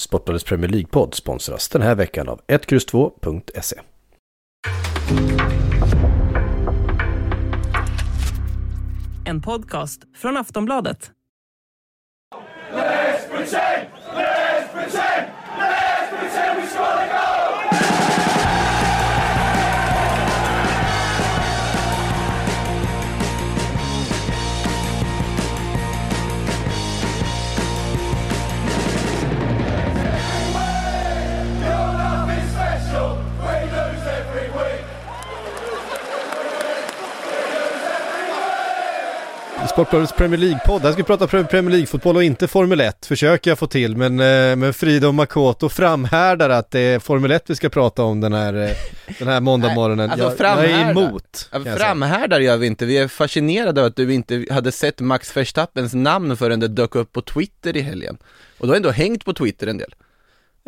Sportbladets Premier League-podd sponsras den här veckan av 1X2.se. En podcast från Aftonbladet. Sportbladets Premier League-podd. Här ska vi prata Premier League-fotboll och inte Formel 1, försöker jag få till. Men, eh, men Frida och Makoto framhärdar att det är Formel 1 vi ska prata om den här, eh, den här måndagmorgonen. alltså jag, jag är emot. Ja, framhärdar gör vi inte, vi är fascinerade av att du inte hade sett Max Verstappens namn förrän det dök upp på Twitter i helgen. Och du har ändå hängt på Twitter en del.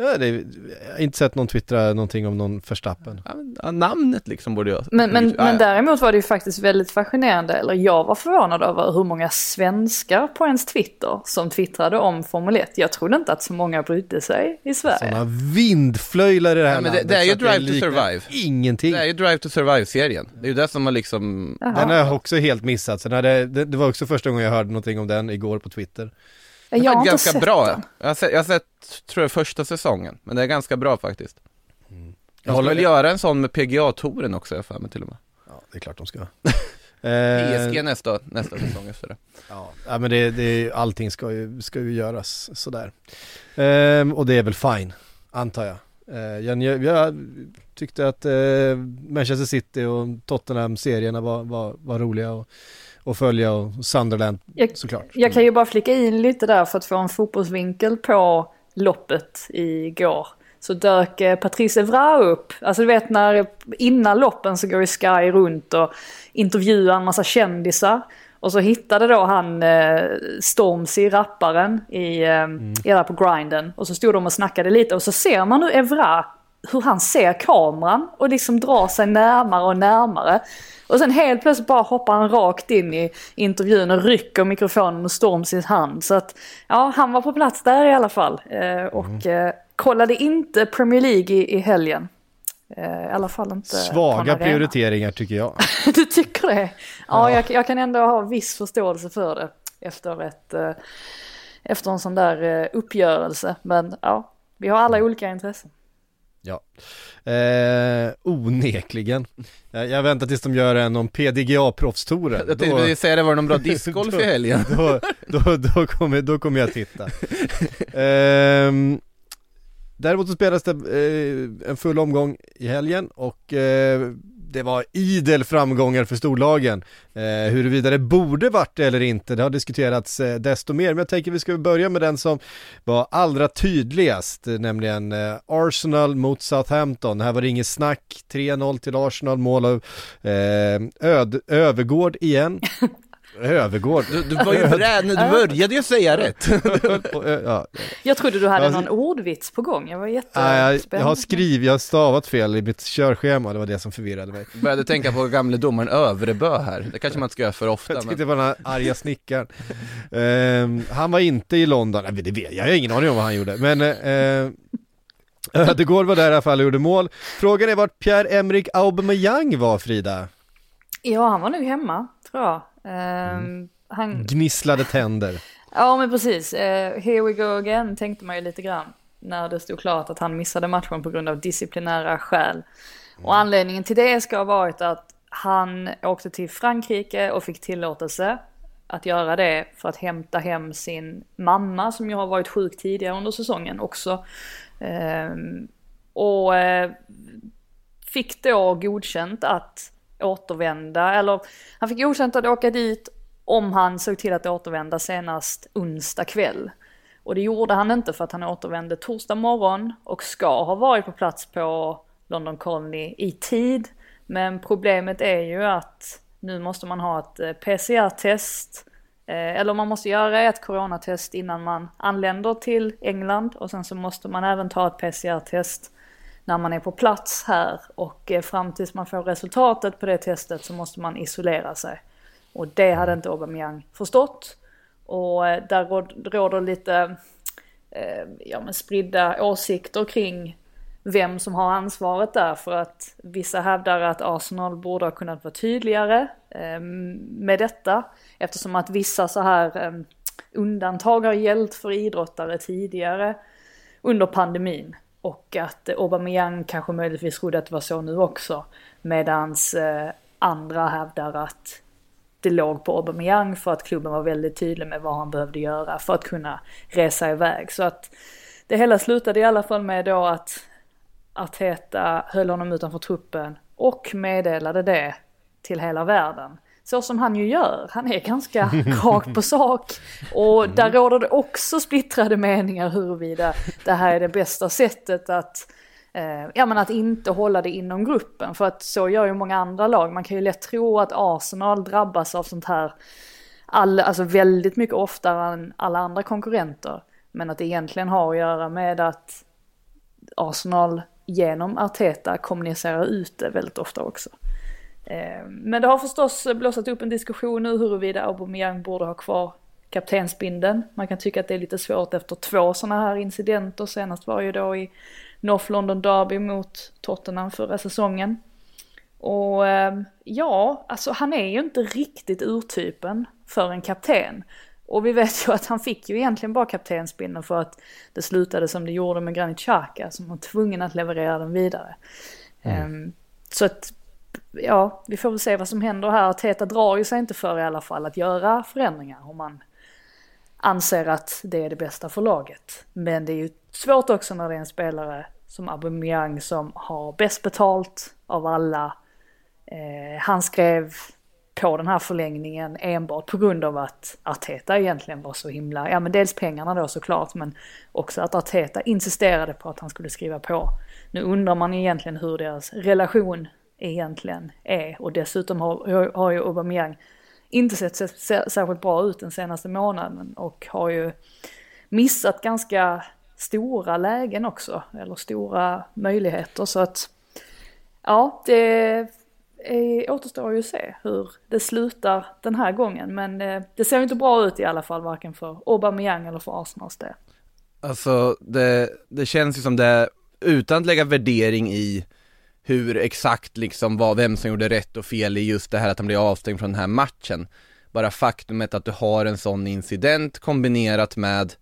Ja, det, jag har inte sett någon twittra någonting om någon Verstappen. Ja, namnet liksom borde jag... Men, men, ja, men däremot var det ju faktiskt väldigt fascinerande, eller jag var förvånad över hur många svenskar på ens Twitter som twittrade om Formel 1. Jag trodde inte att så många brydde sig i Sverige. Sådana vindflöjlar i det här ja, men det, det är ju Drive to Survive. Ingenting. Det är ju Drive to Survive-serien. Det är ju det som har liksom... Jaha. Den har jag också helt missat. Sen hade, det, det var också första gången jag hörde någonting om den igår på Twitter. Jag har inte ganska sett bra. Den. Jag har sett, jag har sett, tror jag, första säsongen. Men det är ganska bra faktiskt. Mm. Jag Jag håller- väl göra en sån med PGA-touren också, jag för mig till och med. Ja, det är klart de ska. PSG eh, nästa, nästa säsong efter det. ja, men det, det, allting ska ju, ska ju göras sådär. Ehm, och det är väl fine, antar jag. Eh, jag, jag, jag tyckte att eh, Manchester City och Tottenham-serierna var, var, var roliga att, att följa och Sunderland Jag, såklart. jag kan ju bara flika in lite där för att få en fotbollsvinkel på loppet igår. Så dök eh, Patrice Evra upp. Alltså du vet när innan loppen så går ju Sky runt och intervjuar en massa kändisar. Och så hittade då han eh, Stormzy, rapparen, i, eh, där på grinden. Och så stod de och snackade lite och så ser man nu Evra, hur han ser kameran och liksom drar sig närmare och närmare. Och sen helt plötsligt bara hoppar han rakt in i intervjun och rycker mikrofonen och Stormzys hand. Så att ja, han var på plats där i alla fall. Eh, och eh, kollade inte Premier League i, i helgen. Eh, I alla fall inte Svaga prioriteringar tycker jag. Du tycker det? Ja, Jag, jag kan ändå ha viss förståelse för det efter, ett, eh, efter en sån där eh, uppgörelse. Men ja, vi har alla olika intressen. Ja, eh, onekligen. Jag, jag väntar tills de gör en om PDGA-proffstouren. Jag tänkte precis säga det, var det någon bra discgolf i helgen? då, då, då, kommer, då kommer jag titta. Ehm, däremot så spelades det eh, en full omgång i helgen och eh, det var idel framgångar för storlagen. Eh, huruvida det borde varit det eller inte, det har diskuterats eh, desto mer. Men jag tänker vi ska börja med den som var allra tydligast, eh, nämligen eh, Arsenal mot Southampton. Här var det inget snack, 3-0 till Arsenal, mål av eh, Öd, Övergård igen. Övergård. Du, du var ju bräd, du började ju säga rätt. ja, Jag trodde du hade någon ordvits på gång. Jag var jättespänd. jag, jag har skrivit, jag har stavat fel i mitt körschema, det var det som förvirrade mig. Började tänka på gamle domaren Övrebö här. Det kanske man inte ska göra för ofta. Jag Men... tyckte det var den här arga snickaren. Ehm, han var inte i London, Nej, det vet jag, jag har ingen aning om vad han gjorde, men uh, Ödegård var där i alla fall och gjorde mål. Frågan är vart Pierre-Emerick Aubameyang var Frida? Ja, han var nog hemma, tror jag. Ehm, han, Gnisslade tänder. ja, men precis. Eh, here we go again, tänkte man ju lite grann. När det stod klart att han missade matchen på grund av disciplinära skäl. Och anledningen till det ska ha varit att han åkte till Frankrike och fick tillåtelse att göra det för att hämta hem sin mamma som ju har varit sjuk tidigare under säsongen också. Ehm, och eh, fick då godkänt att återvända, eller han fick godkänt att åka dit om han såg till att återvända senast onsdag kväll. Och det gjorde han inte för att han återvände torsdag morgon och ska ha varit på plats på London Colony i tid. Men problemet är ju att nu måste man ha ett eh, PCR-test eh, Eller man måste göra ett coronatest innan man anländer till England och sen så måste man även ta ett PCR-test när man är på plats här och eh, fram tills man får resultatet på det testet så måste man isolera sig. Och det hade inte Aubameyang förstått. Och eh, där råd- råder lite eh, ja, men spridda åsikter kring vem som har ansvaret där för att vissa hävdar att Arsenal borde ha kunnat vara tydligare med detta eftersom att vissa så här undantag har gällt för idrottare tidigare under pandemin och att Aubameyang kanske möjligtvis trodde att det var så nu också medans eh, andra hävdar att det låg på Aubameyang för att klubben var väldigt tydlig med vad han behövde göra för att kunna resa iväg. Så att det hela slutade i alla fall med då att Arteta höll honom utanför truppen och meddelade det till hela världen. Så som han ju gör, han är ganska rakt på sak. Och där råder det också splittrade meningar huruvida det här är det bästa sättet att eh, ja men att inte hålla det inom gruppen. För att så gör ju många andra lag. Man kan ju lätt tro att Arsenal drabbas av sånt här all, alltså väldigt mycket oftare än alla andra konkurrenter. Men att det egentligen har att göra med att Arsenal genom Arteta kommunicerar ut det väldigt ofta också. Eh, men det har förstås blåsat upp en diskussion nu huruvida Aubameyang borde ha kvar kaptensbindeln. Man kan tycka att det är lite svårt efter två sådana här incidenter. Senast var ju då i North London Derby mot Tottenham förra säsongen. Och ehm, ja, alltså han är ju inte riktigt urtypen för en kapten. Och vi vet ju att han fick ju egentligen bara kaptensbindeln för att det slutade som det gjorde med Granit Xhaka som var tvungen att leverera den vidare. Mm. Um, så att, ja, vi får väl se vad som händer här. Teta drar ju sig inte för i alla fall att göra förändringar om man anser att det är det bästa för laget. Men det är ju svårt också när det är en spelare som Aubameyang som har bäst betalt av alla. Eh, han skrev på den här förlängningen enbart på grund av att Arteta egentligen var så himla, ja men dels pengarna då såklart men också att Arteta insisterade på att han skulle skriva på. Nu undrar man egentligen hur deras relation egentligen är. Och dessutom har, har ju Aubameyang inte sett särskilt bra ut den senaste månaden och har ju missat ganska stora lägen också, eller stora möjligheter. Så att ja, det är, återstår ju att se hur det slutar den här gången. Men eh, det ser inte bra ut i alla fall varken för Aubameyang eller för Arsenals det. Alltså det, det känns ju som det, utan att lägga värdering i hur exakt liksom vad, vem som gjorde rätt och fel i just det här att han blev avstängd från den här matchen. Bara faktumet att du har en sån incident kombinerat med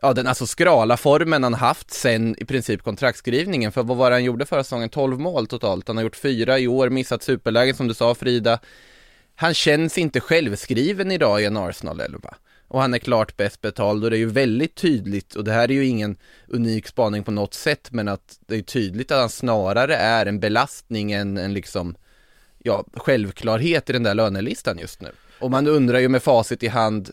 ja den alltså skrala formen han haft sen i princip kontraktskrivningen för vad var det han gjorde förra säsongen? 12 mål totalt, han har gjort fyra i år, missat superlägen som du sa Frida. Han känns inte självskriven idag i en Arsenal 11 och han är klart bäst betald och det är ju väldigt tydligt och det här är ju ingen unik spaning på något sätt men att det är tydligt att han snarare är en belastning än en liksom ja, självklarhet i den där lönelistan just nu. Och man undrar ju med facit i hand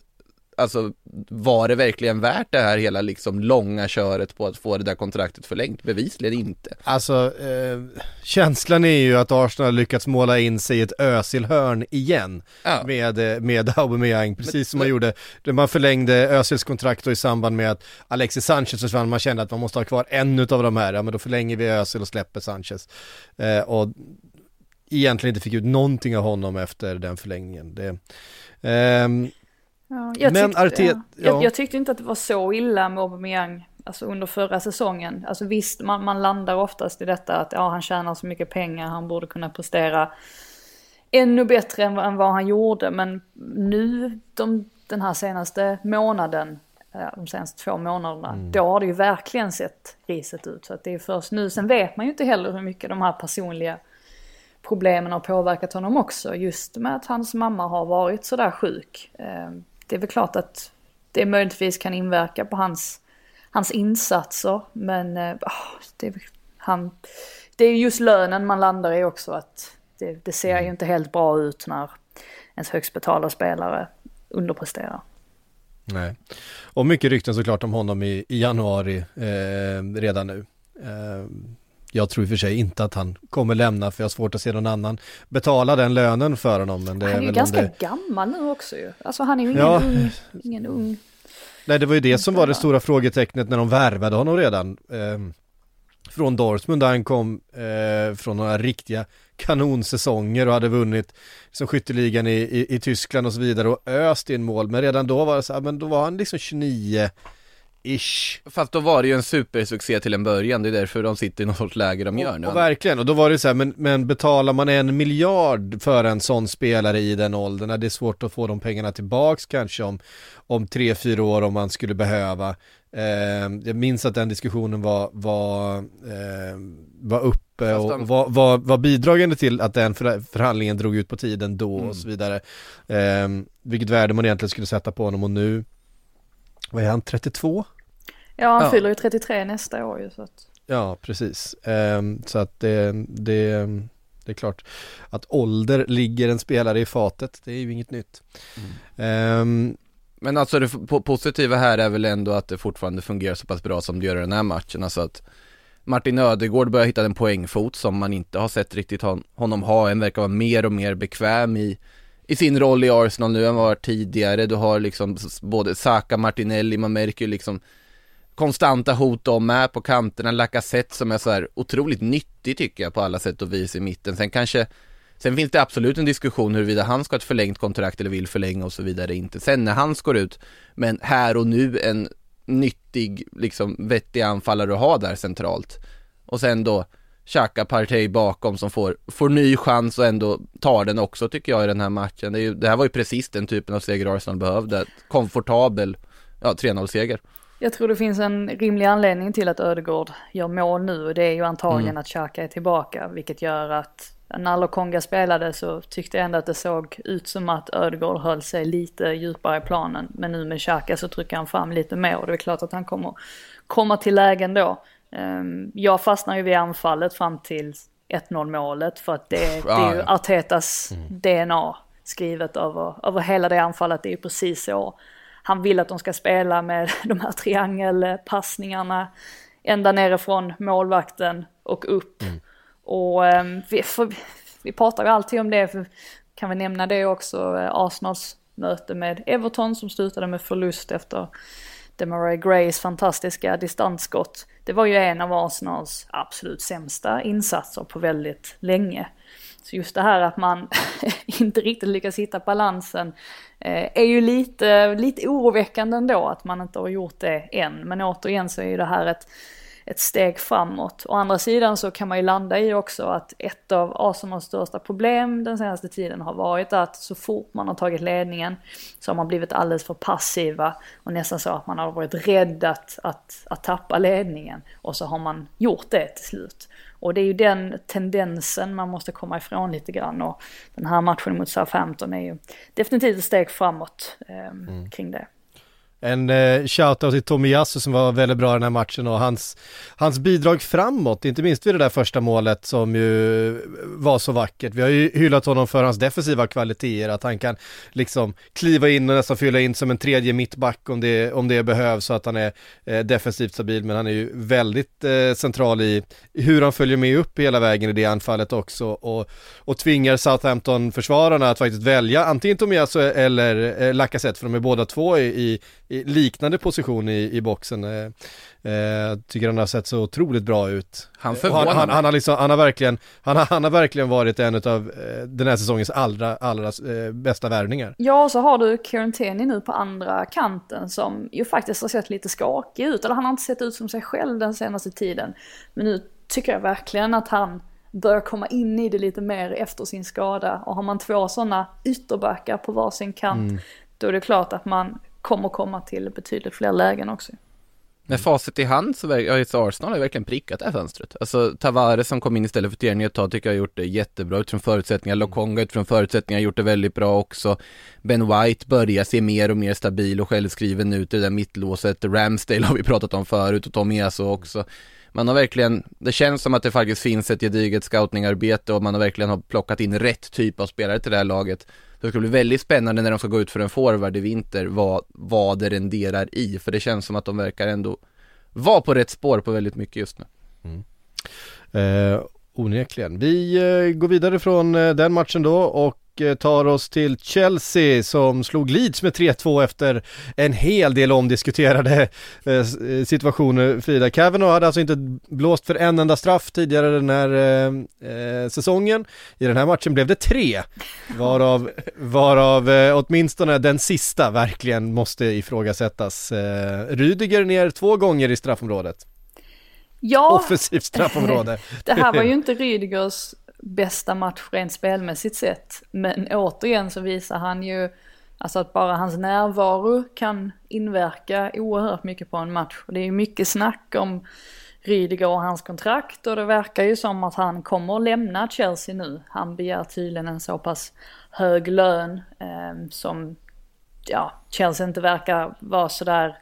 alltså var det verkligen värt det här hela liksom långa köret på att få det där kontraktet förlängt? Bevisligen inte. Alltså eh, känslan är ju att Arsenal lyckats måla in sig i ett Özil-hörn igen ja. med, eh, med Aubameyang, precis men, som man men... gjorde man förlängde Özils kontrakt och i samband med att Alexis Sanchez försvann, man kände att man måste ha kvar en av de här, ja men då förlänger vi Özil och släpper Sanchez. Eh, och egentligen inte fick ut någonting av honom efter den förlängningen. Det, ehm, Ja, jag, men tyckte, Artet, ja. jag, jag, tyckte inte att det var så illa med Aubameyang alltså under förra säsongen. Alltså visst, man, man landar oftast i detta att ja, han tjänar så mycket pengar, han borde kunna prestera ännu bättre än, än vad han gjorde. Men nu, de, den här senaste månaden, de senaste två månaderna, mm. då har det ju verkligen sett riset ut. Så att det är först nu, sen vet man ju inte heller hur mycket de här personliga problemen har påverkat honom också. Just med att hans mamma har varit sådär sjuk. Det är väl klart att det möjligtvis kan inverka på hans, hans insatser. Men oh, det, han, det är just lönen man landar i också. att Det, det ser ju mm. inte helt bra ut när ens högst betalda spelare underpresterar. Nej, och mycket rykten såklart om honom i, i januari eh, redan nu. Eh, jag tror i och för sig inte att han kommer lämna för jag har svårt att se någon annan betala den lönen för honom. Men det han är, är ju ganska det... gammal nu också ju. Alltså han är ju ingen, ja. ung, ingen ung. Nej det var ju det som var det stora frågetecknet när de värvade honom redan. Eh, från Dortmund där han kom eh, från några riktiga kanonsäsonger och hade vunnit som skytteligan i, i, i Tyskland och så vidare och öst in mål. Men redan då var det så här, men då var han liksom 29 ish. Fast då var det ju en supersuccé till en början, det är därför de sitter i någon sorts läge de gör nu. Och, och verkligen, och då var det så här, men, men betalar man en miljard för en sån spelare i den åldern, det är svårt att få de pengarna tillbaks kanske om, om tre, fyra år om man skulle behöva. Eh, jag minns att den diskussionen var, var, eh, var uppe och, de... var, var, var bidragande till att den förhandlingen drog ut på tiden då mm. och så vidare. Eh, vilket värde man egentligen skulle sätta på honom och nu, vad är han, 32? Ja, han ja. fyller ju 33 nästa år ju så att... Ja, precis. Um, så att det, det, det är klart att ålder ligger en spelare i fatet, det är ju inget nytt. Mm. Um, men alltså det positiva här är väl ändå att det fortfarande fungerar så pass bra som det gör i den här matchen, alltså att Martin Ödegård börjar hitta en poängfot som man inte har sett riktigt honom ha, en verkar vara mer och mer bekväm i i sin roll i Arsenal nu än vad var tidigare. Du har liksom både Saka, Martinelli, man märker ju liksom konstanta hot de är på kanterna, Lacazette som är så här otroligt nyttig tycker jag på alla sätt och vis i mitten. Sen kanske Sen finns det absolut en diskussion huruvida han ska ha ett förlängt kontrakt eller vill förlänga och så vidare inte. Sen när han går ut, men här och nu en nyttig, liksom vettig anfallare att ha där centralt. Och sen då Xhaka Partey bakom som får, får ny chans och ändå tar den också tycker jag i den här matchen. Det, är ju, det här var ju precis den typen av seger Arsenal behövde. Komfortabel, ja 3-0-seger. Jag tror det finns en rimlig anledning till att Ödegård gör mål nu och det är ju antagligen mm. att Xhaka är tillbaka. Vilket gör att när Lokonga spelade så tyckte jag ändå att det såg ut som att Ödegård höll sig lite djupare i planen. Men nu med Xhaka så trycker han fram lite mer och det är klart att han kommer komma till lägen då. Ehm, jag fastnar ju vid anfallet fram till 1-0 målet för att det, det är ju Artetas mm. DNA skrivet över, över hela det anfallet. Det är ju precis så. Han vill att de ska spela med de här triangelpassningarna ända nerifrån målvakten och upp. Mm. Och um, vi, för, vi pratar ju alltid om det, för, kan vi nämna det också, eh, Arsenals möte med Everton som slutade med förlust efter Demarai Grays fantastiska distansskott. Det var ju en av Arsenals absolut sämsta insatser på väldigt länge. Så just det här att man inte riktigt lyckas hitta balansen eh, är ju lite, lite oroväckande ändå att man inte har gjort det än. Men återigen så är ju det här ett ett steg framåt. Å andra sidan så kan man ju landa i också att ett av Arsenals största problem den senaste tiden har varit att så fort man har tagit ledningen så har man blivit alldeles för passiva och nästan så att man har varit rädd att, att, att tappa ledningen och så har man gjort det till slut. Och det är ju den tendensen man måste komma ifrån lite grann och den här matchen mot Southampton är ju definitivt ett steg framåt eh, mm. kring det. En eh, shoutout till Tomiyasu som var väldigt bra i den här matchen och hans, hans bidrag framåt, inte minst vid det där första målet som ju var så vackert. Vi har ju hyllat honom för hans defensiva kvaliteter, att han kan liksom kliva in och nästan fylla in som en tredje mittback om det, om det behövs så att han är eh, defensivt stabil, men han är ju väldigt eh, central i, hur han följer med upp hela vägen i det anfallet också och, och tvingar Southampton-försvararna att faktiskt välja antingen Tomiyasu eller eh, Lacazette, för de är båda två i, i liknande position i, i boxen. Eh, eh, tycker han har sett så otroligt bra ut. Han förvånar han, han, han, har liksom, han har verkligen, han har, han har verkligen varit en av eh, den här säsongens allra, allra eh, bästa värvningar. Ja, så har du Kieran Tierney nu på andra kanten som ju faktiskt har sett lite skakig ut, eller han har inte sett ut som sig själv den senaste tiden. Men nu tycker jag verkligen att han börjar komma in i det lite mer efter sin skada. Och har man två sådana ytterbackar på varsin kant, mm. då är det klart att man kommer komma till betydligt fler lägen också. Med facit i hand så har Arsenal har verkligen prickat det här fönstret. Alltså Tavares som kom in istället för Tierney ett tag tycker jag har gjort det jättebra utifrån förutsättningar. Lokonga utifrån förutsättningar har gjort det väldigt bra också. Ben White börjar se mer och mer stabil och självskriven ut i det där mittlåset. Ramsdale har vi pratat om förut och Tom Easo också. Man har verkligen, det känns som att det faktiskt finns ett gediget scoutingarbete och man har verkligen har plockat in rätt typ av spelare till det här laget. Det ska bli väldigt spännande när de ska gå ut för en forward i vinter, vad, vad det renderar i, för det känns som att de verkar ändå vara på rätt spår på väldigt mycket just nu. Mm. Eh, onekligen. Vi eh, går vidare från eh, den matchen då och och eh, tar oss till Chelsea som slog Leeds med 3-2 efter en hel del omdiskuterade eh, situationer. Frida Kavanaugh hade alltså inte blåst för en enda straff tidigare den här eh, säsongen. I den här matchen blev det tre, varav, varav eh, åtminstone den sista verkligen måste ifrågasättas. Eh, Rydiger ner två gånger i straffområdet. Ja, Offensivt straffområde. det här var ju inte Rydegers bästa match rent spelmässigt sett. Men återigen så visar han ju alltså att bara hans närvaro kan inverka oerhört mycket på en match. Och det är ju mycket snack om Rydiger och hans kontrakt och det verkar ju som att han kommer att lämna Chelsea nu. Han begär tydligen en så pass hög lön eh, som ja, Chelsea inte verkar vara sådär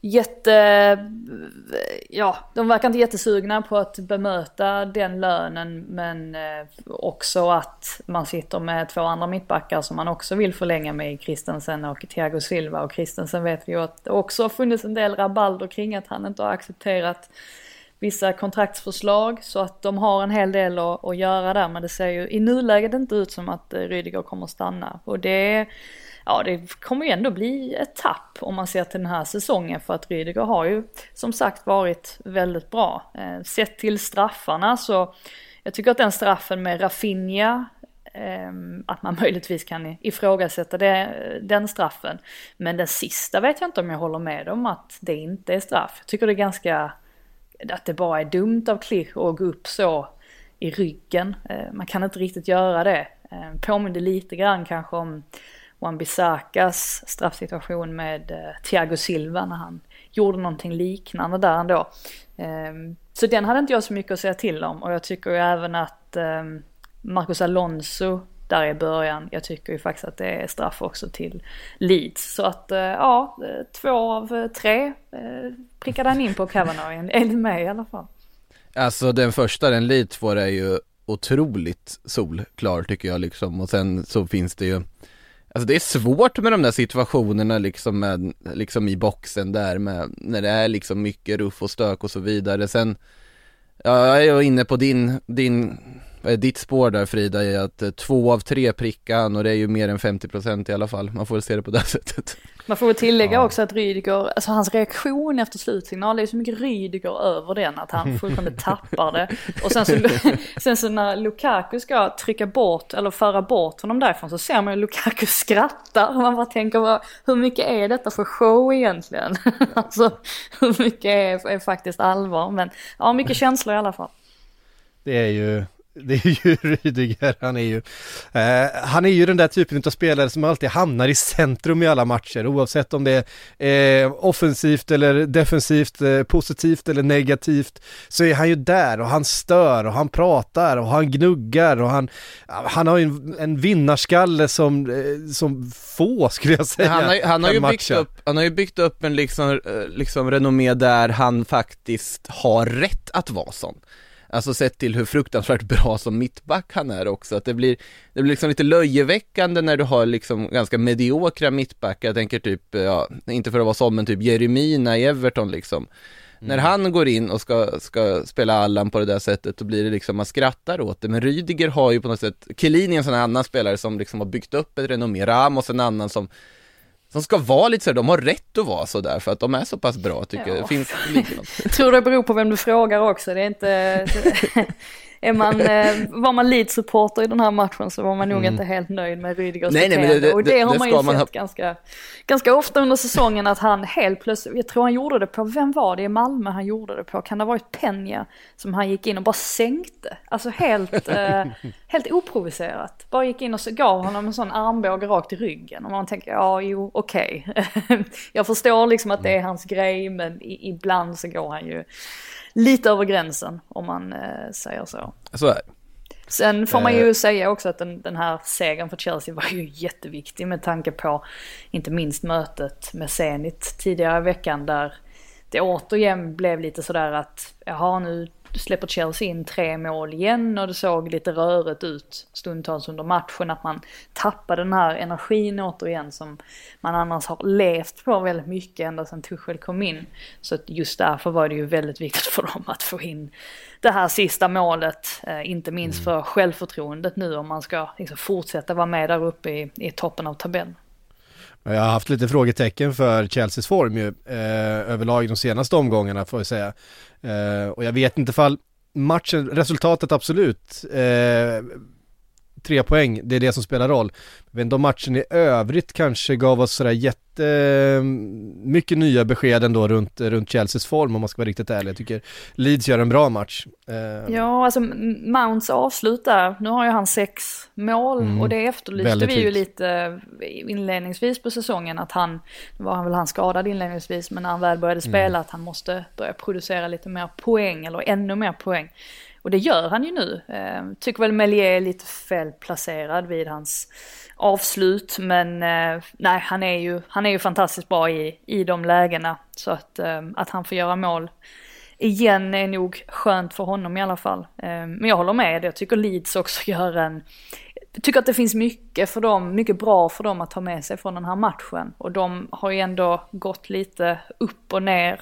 jätte, ja, de verkar inte jättesugna på att bemöta den lönen men eh, också att man sitter med två andra mittbackar som man också vill förlänga med Christensen och Thiago Silva. Och Christensen vet vi ju att det också har funnits en del rabalder kring att han inte har accepterat vissa kontraktsförslag så att de har en hel del att, att göra där. Men det ser ju i nuläget inte ut som att eh, Rydiger kommer att stanna. Och det ja det kommer ju ändå bli ett tapp om man ser till den här säsongen för att Rydiger har ju som sagt varit väldigt bra. Eh, sett till straffarna så jag tycker att den straffen med Rafinha eh, att man möjligtvis kan ifrågasätta det, den straffen. Men den sista vet jag inte om jag håller med om att det inte är straff. Jag tycker det är ganska, att det bara är dumt av Klich att gå upp så i ryggen. Eh, man kan inte riktigt göra det. Eh, påminner lite grann kanske om Wan-Bissakas straffsituation med eh, Thiago Silva när han gjorde någonting liknande där ändå. Eh, så den hade inte jag så mycket att säga till om och jag tycker ju även att eh, Marcus Alonso där i början, jag tycker ju faktiskt att det är straff också till Leeds. Så att eh, ja, två av tre eh, prickade han in på Kavanaugh, enligt mig i alla fall. Alltså den första, den Leeds får är ju otroligt solklar tycker jag liksom och sen så finns det ju Alltså det är svårt med de där situationerna liksom med, liksom i boxen där med, när det är liksom mycket ruff och stök och så vidare. Sen, ja, jag är inne på din, din ditt spår där Frida är att eh, två av tre prickar och det är ju mer än 50% i alla fall. Man får väl se det på det sättet. Man får väl tillägga ja. också att Rydiger, alltså hans reaktion efter slutsignal, det är så mycket Rydiger över den att han fullkomligt tappar det. Och sen så, sen så när Lukaku ska trycka bort, eller föra bort honom därifrån så ser man ju Lukaku skrattar. Och man bara tänker, hur mycket är detta för show egentligen? alltså hur mycket är, är faktiskt allvar? Men ja, mycket känslor i alla fall. Det är ju det är ju Rydiger, han är ju, eh, han är ju den där typen av spelare som alltid hamnar i centrum i alla matcher oavsett om det är eh, offensivt eller defensivt, eh, positivt eller negativt så är han ju där och han stör och han pratar och han gnuggar och han, han har ju en, en vinnarskalle som, eh, som få skulle jag säga. Han har, han har ju byggt upp, han har ju byggt upp en liksom, eh, liksom renommé där han faktiskt har rätt att vara sån. Alltså sett till hur fruktansvärt bra som mittback han är också, att det blir, det blir liksom lite löjeväckande när du har liksom ganska mediokra mittbackar, jag tänker typ, ja, inte för att vara sån, men typ Jeremina i Everton liksom. Mm. När han går in och ska, ska spela Allan på det där sättet, då blir det liksom, man skrattar åt det. Men Rydiger har ju på något sätt, Chiellini är en sån annan spelare som liksom har byggt upp ett renommé, Ramos en annan som som ska vara lite så de har rätt att vara så där för att de är så pass bra tycker ja. jag. Det finns Jag tror det beror på vem du frågar också, det är inte är man, eh, var man Leeds-supporter i den här matchen så var man nog mm. inte helt nöjd med Rydgers nej, nej, men det, det, Och det, det har man ju sett ha... ganska, ganska ofta under säsongen att han helt plötsligt, jag tror han gjorde det på, vem var det i Malmö han gjorde det på? Kan det ha varit Penja som han gick in och bara sänkte? Alltså helt, eh, helt oprovocerat. Bara gick in och så gav honom en sån armbåge rakt i ryggen och man tänker ja jo okej. Okay. jag förstår liksom att det är hans grej men ibland så går han ju lite över gränsen om man eh, säger så. Så är Sen får man ju eh. säga också att den, den, här segern för Chelsea var ju jätteviktig med tanke på inte minst mötet med Zenit tidigare i veckan där det återigen blev lite sådär att jaha nu släpper Chelsea in tre mål igen och det såg lite rörigt ut stundtals under matchen. Att man tappade den här energin återigen som man annars har levt på väldigt mycket ända sedan Tuchel kom in. Så just därför var det ju väldigt viktigt för dem att få in det här sista målet. Eh, inte minst för självförtroendet nu om man ska liksom fortsätta vara med där uppe i, i toppen av tabellen. Jag har haft lite frågetecken för Chelseas form ju, eh, överlag de senaste omgångarna får jag säga. Eh, och jag vet inte fall matchen, resultatet absolut, eh, tre poäng, det är det som spelar roll. Men de matchen i övrigt kanske gav oss sådär jätte, mycket nya besked ändå runt, runt Chelseas form om man ska vara riktigt ärlig. Jag tycker Leeds gör en bra match. Eh. Ja, alltså Mounts avslut där, nu har ju han sex mål mm. och det efterlyste vi ju lite inledningsvis på säsongen att han, nu var han väl han skadad inledningsvis, men när han väl började spela mm. att han måste börja producera lite mer poäng eller ännu mer poäng. Och det gör han ju nu. Eh, tycker väl Melier är lite felplacerad vid hans avslut. Men eh, nej, han är ju, han är ju fantastiskt bra i, i de lägena. Så att, eh, att han får göra mål igen är nog skönt för honom i alla fall. Eh, men jag håller med, jag tycker Leeds också gör en jag tycker att det finns mycket för dem, mycket bra för dem att ta med sig från den här matchen. Och de har ju ändå gått lite upp och ner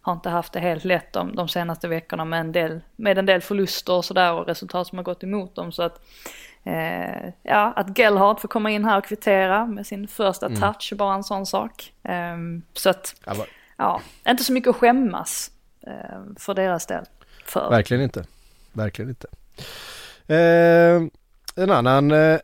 har inte haft det helt lätt de, de senaste veckorna med en del, med en del förluster och sådär och resultat som har gått emot dem. Så att, eh, ja, att Gellhardt får komma in här och kvittera med sin första mm. touch, bara en sån sak. Eh, så att, ja, inte så mycket att skämmas eh, för deras del. För. Verkligen inte, verkligen inte. Eh, en annan, eh,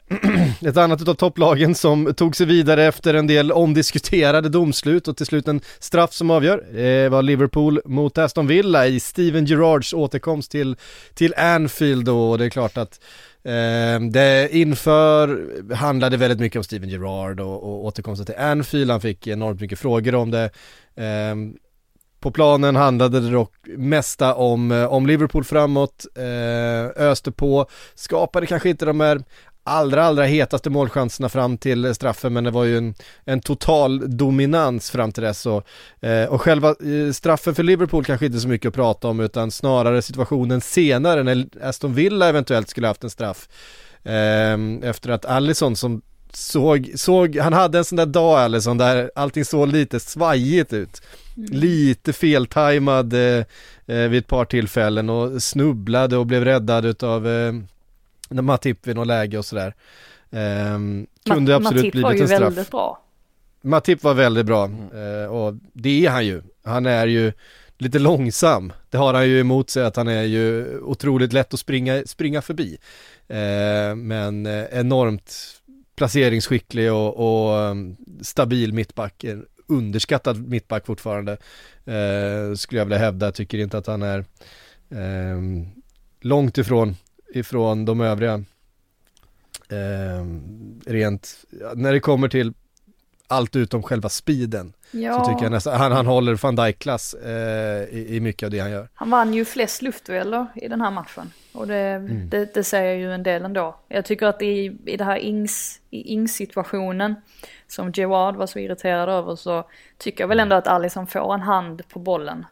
ett annat utav topplagen som tog sig vidare efter en del omdiskuterade domslut och till slut en straff som avgör Det var Liverpool mot Aston Villa i Steven Gerrards återkomst till, till Anfield då. Och det är klart att eh, det inför handlade väldigt mycket om Steven Gerrard och, och återkomsten till Anfield, han fick enormt mycket frågor om det. Eh, på planen handlade det dock mesta om, eh, om Liverpool framåt, eh, öste på, skapade kanske inte de här allra, allra hetaste målchanserna fram till straffen men det var ju en, en total dominans fram till dess och, eh, och själva eh, straffen för Liverpool kanske inte så mycket att prata om utan snarare situationen senare när Aston Villa eventuellt skulle haft en straff. Eh, efter att Allison som såg, såg, han hade en sån där dag Allison där allting såg lite svajigt ut Mm. Lite feltajmad eh, eh, vid ett par tillfällen och snubblade och blev räddad utav eh, Matip vid något läge och sådär. Eh, kunde Ma absolut blivit en straff. Matip var ju väldigt bra. Matip var väldigt bra mm. eh, och det är han ju. Han är ju lite långsam. Det har han ju emot sig att han är ju otroligt lätt att springa, springa förbi. Eh, men eh, enormt placeringsskicklig och, och ehm, stabil mittback underskattad mittback fortfarande. Eh, skulle jag vilja hävda, tycker inte att han är eh, långt ifrån, ifrån de övriga. Eh, rent, när det kommer till allt utom själva speeden. Ja. Så tycker jag nästan, han, han håller van Dijk-klass eh, i, i, mycket av det han gör. Han vann ju flest luftdueller i den här matchen. Och det, mm. det, det, säger ju en del ändå. Jag tycker att i, i det här Ings, i Ings-situationen som Gerard var så irriterad över så tycker jag väl ändå att Alisson får en hand på bollen.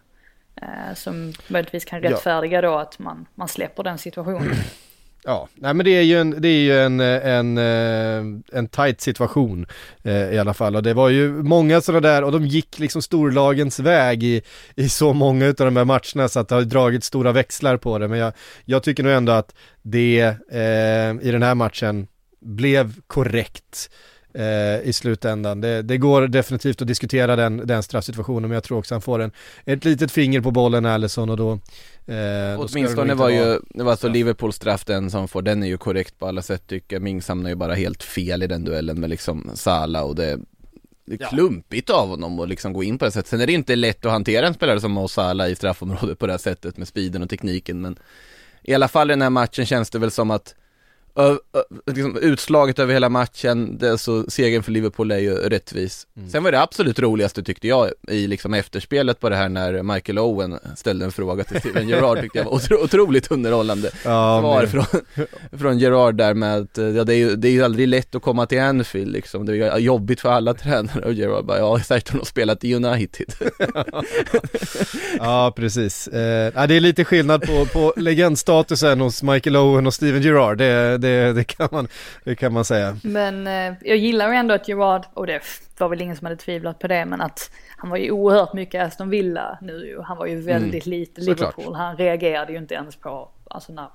Eh, som möjligtvis kan rättfärdiga ja. då att man, man släpper den situationen. Ja, nej men det är ju en, det är ju en, en, eh, en tight situation eh, i alla fall. Och det var ju många sådana där och de gick liksom storlagens väg i, i så många av de här matcherna så att det har dragit stora växlar på det. Men jag, jag tycker nog ändå att det eh, i den här matchen blev korrekt. eh, i slutändan. Det, det, går definitivt att diskutera den, den straffsituationen men jag tror också han får en, ett litet finger på bollen Allison och då eh, Åtminstone var ju, det var alltså Liverpools straff den som får, den är ju korrekt på alla sätt tycker jag. Mings hamnar ju bara helt fel i den duellen med liksom Sala och det det är ja. klumpigt av honom att liksom gå in på det sättet. Sen är det inte lätt att hantera en spelare som Mo Salah i straffområdet på det här sättet med speeden och tekniken men i alla fall i den här matchen känns det väl som att ö, ö, liksom utslaget över hela matchen, det, så segern för Liverpool är ju rättvis. Mm. Sen var det absolut roligaste tyckte jag i liksom efterspelet på det här när Michael Owen ställde en fråga till Steven Gerrard tyckte jag var otro, otroligt underhållande Ja, svar från, från Gerard där med att, ja det är ju det är ju aldrig lätt att komma till Anfield liksom, det är jobbigt för alla tränare och Gerard bara, ja säkert har de spelat i United. Ja, precis. Eh, det är lite skillnad på, på legendstatusen hos Michael Owen och Steven Gerrard, det, det, det, kan, man, det kan man säga. Men eh, jag gillar ju ändå att Gerard, och det var väl ingen som hade tvivlat på det, men att han var ju oerhört mycket Aston Villa nu. Han var ju väldigt lite såklart. Liverpool. Han reagerade ju inte ens på, alltså när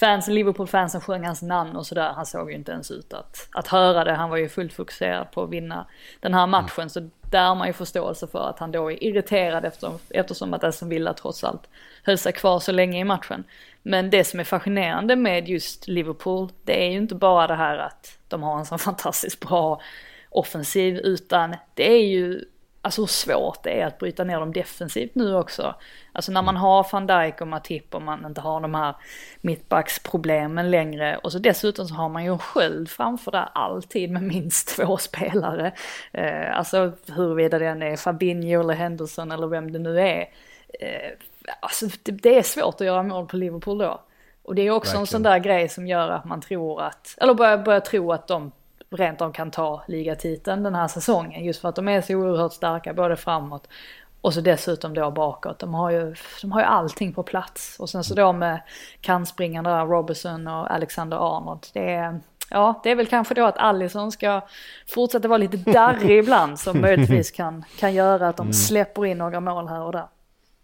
fans, Liverpool-fansen sjöng hans namn och sådär. Han såg ju inte ens ut att, att höra det. Han var ju fullt fokuserad på att vinna den här matchen. Så där har man ju förståelse för att han då är irriterad eftersom, eftersom att Aston Villa trots allt höll sig kvar så länge i matchen. Men det som är fascinerande med just Liverpool, det är ju inte bara det här att de har en så fantastiskt bra offensiv, utan det är ju alltså hur svårt det är att bryta ner dem defensivt nu också. Alltså när man har van Dijk och Matip och man inte har de här mittbacksproblemen längre och så dessutom så har man ju en sköld framför där alltid med minst två spelare. Eh, alltså huruvida den är Fabinho eller Henderson eller vem det nu är. Eh, alltså det, det är svårt att göra mål på Liverpool då. Och det är också en Verkligen. sån där grej som gör att man tror att, eller börjar, börjar tro att de rent av kan ta ligatiteln den här säsongen. Just för att de är så oerhört starka både framåt och så dessutom då bakåt. De har ju, de har ju allting på plats. Och sen så då med kantspringarna där, Robertson och Alexander Arnold. Det är, ja, det är väl kanske då att Allison ska fortsätta vara lite darrig ibland som möjligtvis kan, kan göra att de släpper in några mål här och där.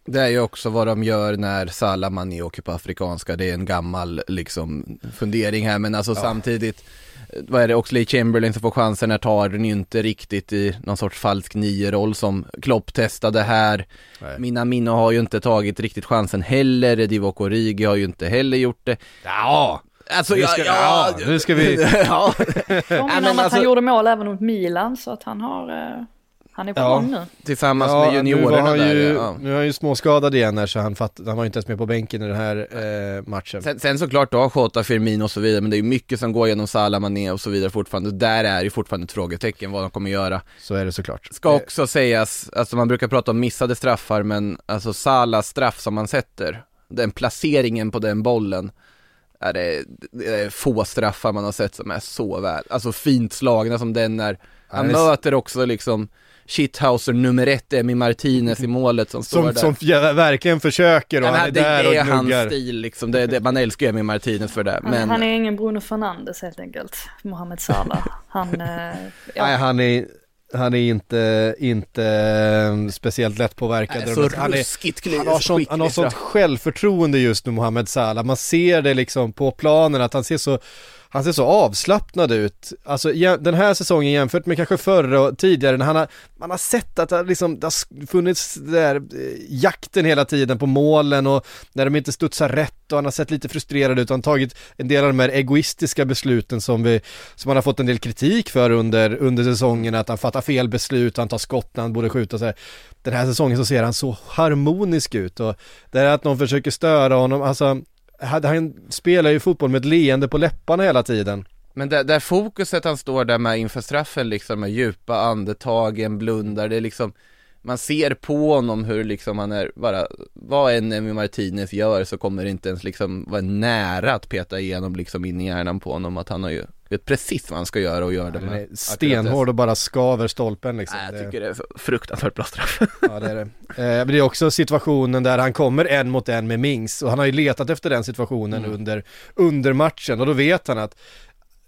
Det är ju också vad de gör när Salah Mané åker på Afrikanska, det är en gammal liksom fundering här men alltså samtidigt eh, vad är det, Oxley Chamberlain som får chansen här tar den ju inte riktigt i någon sorts falsk nio-roll som Klopp testade här. Nej. Minamino har ju inte tagit riktigt chansen heller, Divock Origi har ju inte heller gjort det. Ja, Alltså Nu ska- ja, nu ska vi- ja. Påminner om att alltså- han gjorde mål även mot Milan så att han har, eh, han är på Ja. gång nu. Tillsammans ja med juniorerna han där. ju, ja. nu är han ju småskadad igen här så han, fatt, han var ju inte ens med på bänken i den här eh, matchen. Sen, sen såklart då, Jota, Firmino och så vidare, men det är ju mycket som går genom Salah, Mané och så vidare fortfarande. Där är ju fortfarande ett frågetecken vad de kommer göra. Så är det såklart. Ska också sägas, alltså man brukar prata om missade straffar, men alltså Salas straff som man sätter, den placeringen på den bollen, är det, det är få straffar man har sett som är så väl, alltså fint slagna som den är. Han Ja, möter också liksom shithouser nummer ett, Emi Martinez i målet som står Som, där. som verkligen försöker och Ja, men han är det, där det är och hans stil liksom, det, det, man älskar ju Emi Martinez för det. Han, Men... han är ingen Bruno Fernandes helt enkelt, Mohamed Salah. Han, eh, ja. Nej, han är, han är inte, inte eh, speciellt lättpåverkad. Nej, så han, är, han, har sånt, han har sånt självförtroende just nu, Mohamed Salah. Man ser det liksom på planen att han ser så han ser så avslappnad ut, alltså den här säsongen jämfört med kanske förra och tidigare när han har, man har sett att det, har liksom, det har funnits där eh, jakten hela tiden på målen och när de inte studsar rätt och han har sett lite frustrerad ut och han har tagit en del av de här egoistiska besluten som vi, som han har fått en del kritik för under, under säsongen, att han fattar fel beslut, han tar skott när han borde skjuta så här. Den här säsongen så ser han så harmonisk ut och det är att någon försöker störa honom, alltså han spelar ju fotboll med ett leende på läpparna hela tiden. Men där, där fokuset han står där med inför straffen liksom med djupa andetagen, blundar, det är liksom man ser på honom hur liksom han är bara, vad än Emmy Martinez gör så kommer det inte ens liksom vara nära att peta igenom liksom in i hjärnan på honom att han har ju, vet precis vad han ska göra och gör det med stenhård och bara skaver stolpen liksom. Nej, jag tycker det är fruktansvärt bra straff. Ja det är det. Eh, men det är också situationen där han kommer en mot en med Mings och han har ju letat efter den situationen Mm. under, under matchen och då vet han att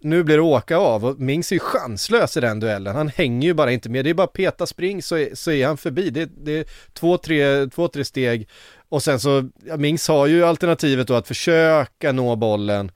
nu blir det åka av och Mings är ju chanslös i den duellen. Han hänger ju bara inte med. Det är bara peta spring så är, så är han förbi. Det, det är två tre, två, tre steg och sen så, ja, Mings har ju alternativet då att försöka nå bollen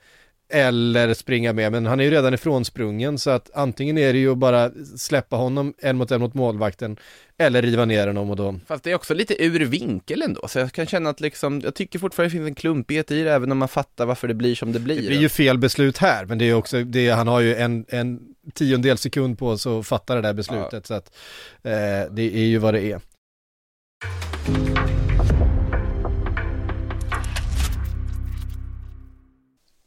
eller springa med, men han är ju redan ifrånsprungen så att antingen är det ju bara släppa honom en mot en mot målvakten eller riva ner honom och då Fast det är också lite ur vinkel ändå, så jag kan känna att liksom, jag tycker fortfarande det finns en klumpighet i det även om man fattar varför det blir som det blir. Det blir ju fel beslut här, men det är också, det, han har ju en, en tiondel sekund på sig att fatta det där beslutet, så att eh, det är ju vad det är.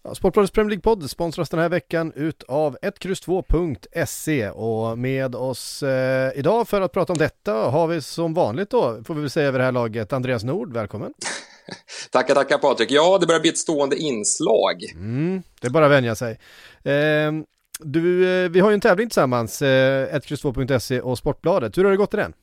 Ja, Sportbladets Premier League-podd sponsras den här veckan utav 1X2.se och med oss eh, idag för att prata om detta har vi som vanligt då, får vi väl säga över det här laget, Andreas Nord, välkommen. tackar, tackar Patrik. Ja, det börjar bli ett stående inslag. Mm, det är bara att vänja sig. Eh, du, eh, vi har ju en tävling tillsammans, eh, 1X2.se och Sportbladet. Hur har det gått i den?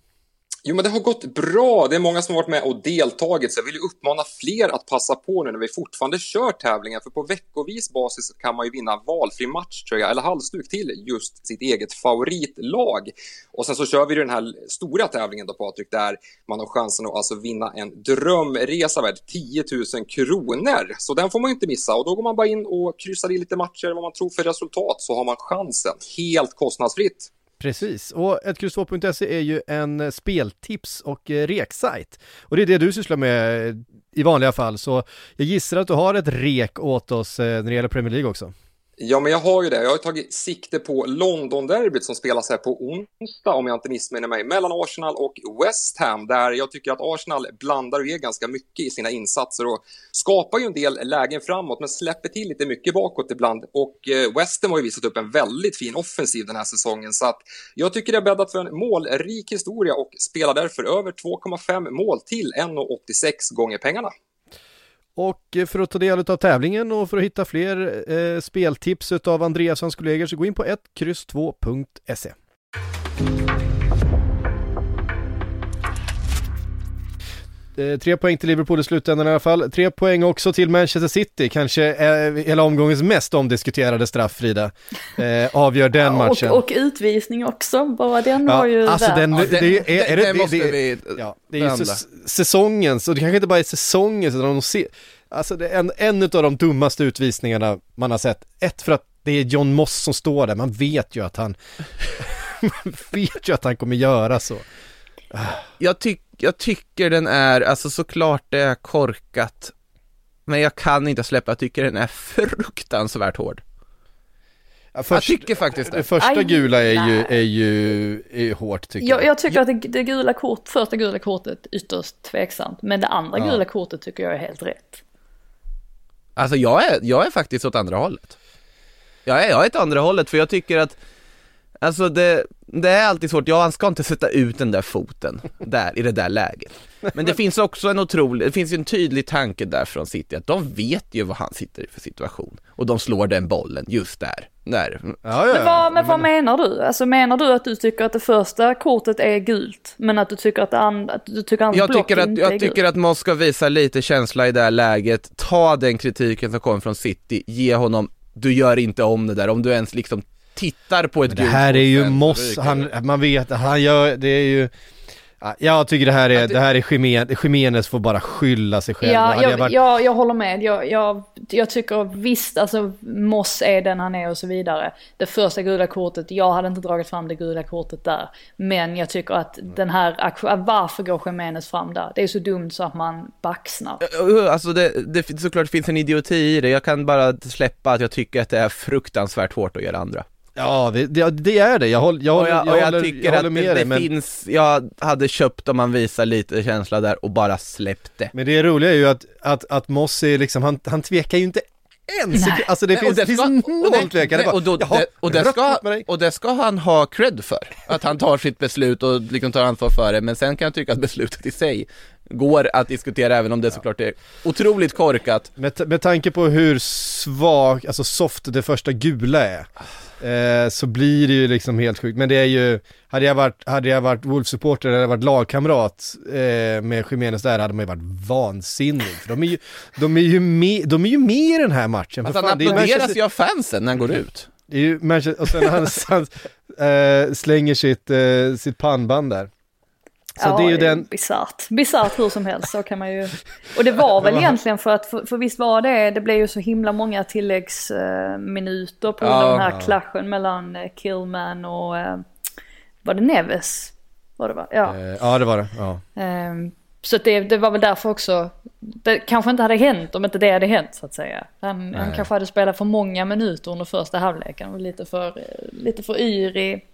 Jo, men det har gått bra. Det är många som har varit med och deltagit, så jag vill ju uppmana fler att passa på nu när vi fortfarande kör tävlingen, för på veckovis basis kan man ju vinna valfri matchtröja eller halsduk till just sitt eget favoritlag. Och sen så kör vi den här stora tävlingen då, Patrik, där man har chansen att alltså vinna en drömresa värd 10 000 kronor. Så den får man ju inte missa och då går man bara in och kryssar i lite matcher, vad man tror för resultat, så har man chansen helt kostnadsfritt. Precis, och 1X2.se är ju en eh, speltips och eh, reksajt. Och det är det du sysslar med eh, i vanliga fall, så jag gissar att du har ett rek åt oss när det gäller Premier League också. Ja, men jag har ju det. Jag har tagit sikte på London-derbyt som spelas här på onsdag, om jag inte missminner mig, mellan Arsenal och West Ham, där jag tycker att Arsenal blandar och ger ganska mycket i sina insatser och skapar ju en del lägen framåt, men släpper till lite mycket bakåt ibland. Och eh, West Ham har ju visat upp en väldigt fin offensiv den här säsongen, så att jag tycker det är bäddat för en målrik historia och spelar därför över 2,5 mål till 1,86 gånger pengarna. Och eh, för att ta del av tävlingen och för att hitta fler eh, speltips av Andreas och hans kollegor så gå in på 1X2.se. tre poäng till Liverpool i slutändan i alla fall. Tre poäng också till Manchester City, kanske eh, hela omgångens mest omdiskuterade straff, Frida. Eh, avgör den ja, matchen. Och, och, utvisning också, bara den ja, var ju alltså där. Den, ja, det, det, är, är det, det, måste det, vi ja, det är ju säsongens, och det kanske inte bara är säsongens, utan de ser, alltså det är en, en av de dummaste utvisningarna man har sett. Ett för att det är John Moss som står där, man vet ju att han, man vet ju att han kommer göra så. Jag, tyck, jag tycker den är, alltså såklart det är korkat, men jag kan inte släppa, jag tycker den är fruktansvärt hård. Ja, först, jag tycker faktiskt det. Det första gula är ju, är ju är hårt tycker jag. Jag, jag tycker att det, det, gula kort, första gula kortet är ytterst tveksamt, men det andra ja. gula kortet tycker jag är helt rätt. Alltså jag är, jag är faktiskt åt andra hållet. Jag är, jag är åt andra hållet för jag tycker att Alltså det, det är alltid svårt, ja han ska inte sätta ut den där foten där, i det där läget. Men det finns också en otrolig, det finns ju en tydlig tanke där från City att de vet ju vad han sitter i för situation. Och de slår den bollen just där. där. Ja, ja, Men, vad, men vad menar du? Alltså menar du att du tycker att det första kortet är gult, men att du tycker att det andra, att du tycker att jag tycker att, Jag tycker gult. att man ska visa lite känsla i det här läget, ta den kritiken som kommer från City, ge honom du gör inte om det där, om du ens liksom tittar på ett gult Det här är ju Moss, han, man vet, han gör, det är ju jag tycker det här är, det här är Jimenez, Jimenez får bara skylla sig själv. Ja, jag, jag, varit... jag, jag, håller med. Jag, jag, jag tycker visst, alltså Moss är den han är och så vidare. Det första gula kortet, jag hade inte dragit fram det gula kortet där. Men jag tycker att den här, varför går Jimenez fram där? Det är så dumt så att man baxnar. Alltså det, det såklart finns en idioti i det. Jag kan bara släppa att jag tycker att det är fruktansvärt hårt att göra andra. Ja, det, det, är det. Jag, håller, jag, och jag, jag, jag håller, tycker jag att det, det men... finns, jag hade köpt om man visar lite känsla där och bara släppt det. Men det roliga är ju att, att, att Moss är liksom, han, han tvekar ju inte en sekund, alltså det finns, det finns noll tvekan. Och, och, det, och, det ska, och det ska han ha cred för, att han tar sitt beslut och liksom tar ansvar för det, men sen kan jag tycka att beslutet i sig går att diskutera även om det såklart är otroligt korkat. Med, med tanke på hur svag, alltså soft det första gula är, eh, så blir det ju liksom helt sjukt. Men det är ju, hade jag varit, hade jag varit Wolves-supporter eller varit lagkamrat eh, med Jiménez där hade man ju varit vansinnig. För de är ju, de är ju med, de är ju med i den här matchen. Alltså han applåderas ju av fansen när han går ut. Det är ju Manchester, och sen han, han äh, slänger sitt, äh, sitt pannband där. Så ja, det är ju den... bisarrt. Bisarrt hur som helst, så kan man ju... Och det var väl egentligen för att, för, för visst var det, det blev ju så himla många tilläggsminuter på ja, den här ja. klaschen mellan eh, Killman och, eh, var det Neves? Var det va? Ja. Eh, ja det var det, ja. Ehm, så det, det var väl därför också, det kanske inte hade hänt om inte det hade hänt så att säga. Han, han kanske hade spelat för många minuter under första halvleken och lite för, lite för yr i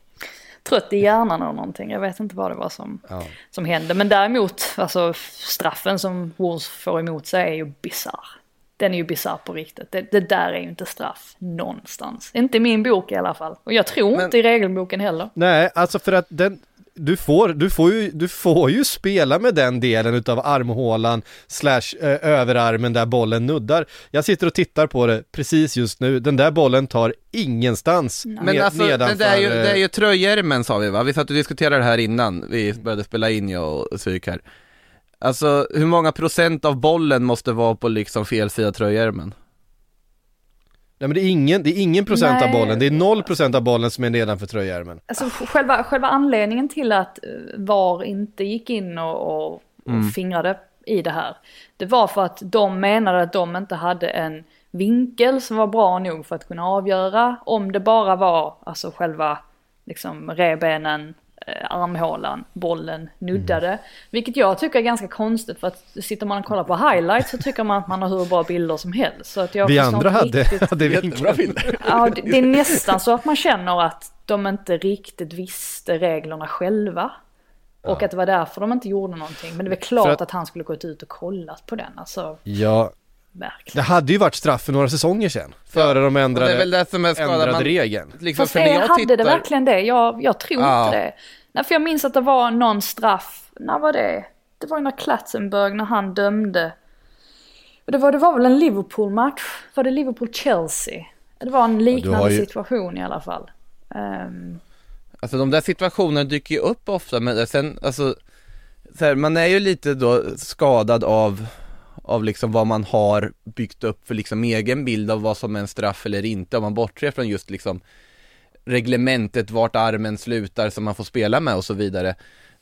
trött i hjärnan eller någonting. Jag vet inte vad det var som, ja. som hände. Men däremot, alltså straffen som Wolves får emot sig är ju bisarr. den är ju bisarr på riktigt. Det, det där är ju inte straff någonstans. Inte i min bok i alla fall. Och jag tror Men- inte i regelboken heller. Nej, alltså för att den du får, du, får ju, du får ju spela med den delen utav armhålan slash eh, överarmen där bollen nuddar. Jag sitter och tittar på det precis just nu. Den där bollen tar ingenstans Men ned- alltså, det, nedanför, det, är ju, det är eh, ju tröjärmen sa vi va? Vi satt och diskuterade det här innan vi började spela in jag och Syk här. Alltså, hur många procent av bollen måste vara på liksom fel sida tröjärmen? Nej men det är ingen, det är ingen procent av Nej. bollen, det är noll procent av bollen som är nedanför tröjärmen. Alltså själva, själva anledningen till att eh, VAR inte gick in och, och, och fingrade i det här. Det var för att de menade att de inte hade en vinkel som var bra nog för att kunna avgöra om det bara var alltså själva liksom revbenen, armhålan, bollen nuddade. Vilket jag tycker är ganska konstigt för att sitter man och kollar på highlights så tycker man att man har hur bra bilder som helst. Så att jag Vi andra hade, riktigt- hade Jättebra bilder. Ja, det det är nästan så att man känner att de inte riktigt visste reglerna själva. Och att det var därför de inte gjorde någonting. Men det väl klart att... att- han skulle gått ut och kollat på den. Alltså, Ja, det verkligen. hade ju varit straff för några säsonger sedan. Före de Och det ändrade, är väl det som är ändrade man, regeln. liksom, Fast för när det, jag hade tittar, det verkligen det? Jag, jag tror Ja. inte det. Nej, för jag minns att det var någon straff. När var det? Det var ju när Klatzenberg, när han dömde. Och det var, det var väl en Liverpool-match? Var det Liverpool-Chelsea? Det var en liknande ju- situation i alla fall. Ehm, Alltså de där situationerna dyker ju upp ofta men sen, alltså så här, man är ju lite då skadad av av liksom vad man har byggt upp för liksom egen bild av vad som är en straff eller inte om man bortser från just liksom reglementet vart armen slutar som man får spela med och så vidare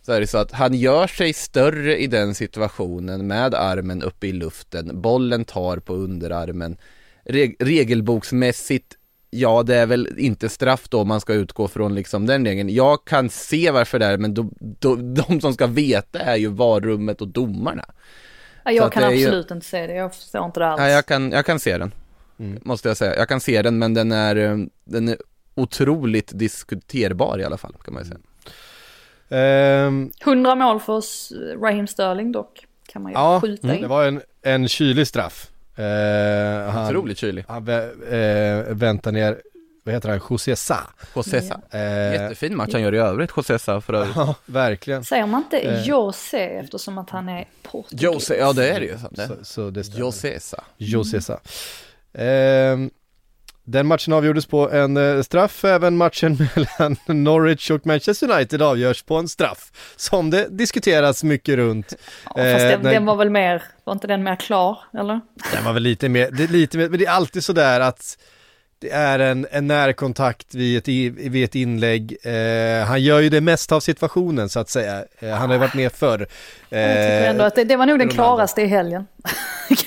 så är det så att han gör sig större i den situationen med armen uppe i luften, bollen tar på underarmen Reg- regelboksmässigt Ja, det är väl inte straff då om man ska utgå från liksom den regeln. Jag kan se varför det är, men då, då, de som ska veta är ju varummet och domarna. ja, jag kan är ju- absolut inte se det. Jag förstår inte det alls. Nej, jag kan, jag kan se den. Måste jag säga. Jag kan se den, men den är, eh, den är otroligt diskuterbar i alla fall, kan man säga. Ehm, 100 mål för oss, Raheem Sterling dock. Kan man ju ja, skjuta in. det var en, en kylig straff. Eh, han, Otroligt kylig. han eh, väntar ner, vad heter han, José Sa. Josesa. Eh, Jättefin match han gör i övrigt, Josesa för övrigt. Ja, verkligen. Säger man inte Eh. Jose eftersom att han är portugis? Jose, ja det är det ju. Så, så det stämmer. Josesa. José Sa. Ehm, den matchen avgjordes på en eh, straff, även matchen mellan Norwich och Manchester United avgörs på en straff. Som det diskuteras mycket runt. Ja, fast Eh, den, nej. den var väl mer, var inte den mer klar eller? Den var väl lite mer, det lite mer, men det är alltid sådär att det är en, en närkontakt vid ett, vid ett inlägg. Eh, han gör ju det mesta av situationen så att säga. Eh, han har ju varit med förr. Eh, Jag tycker ändå att det, det var nog den klaraste i helgen.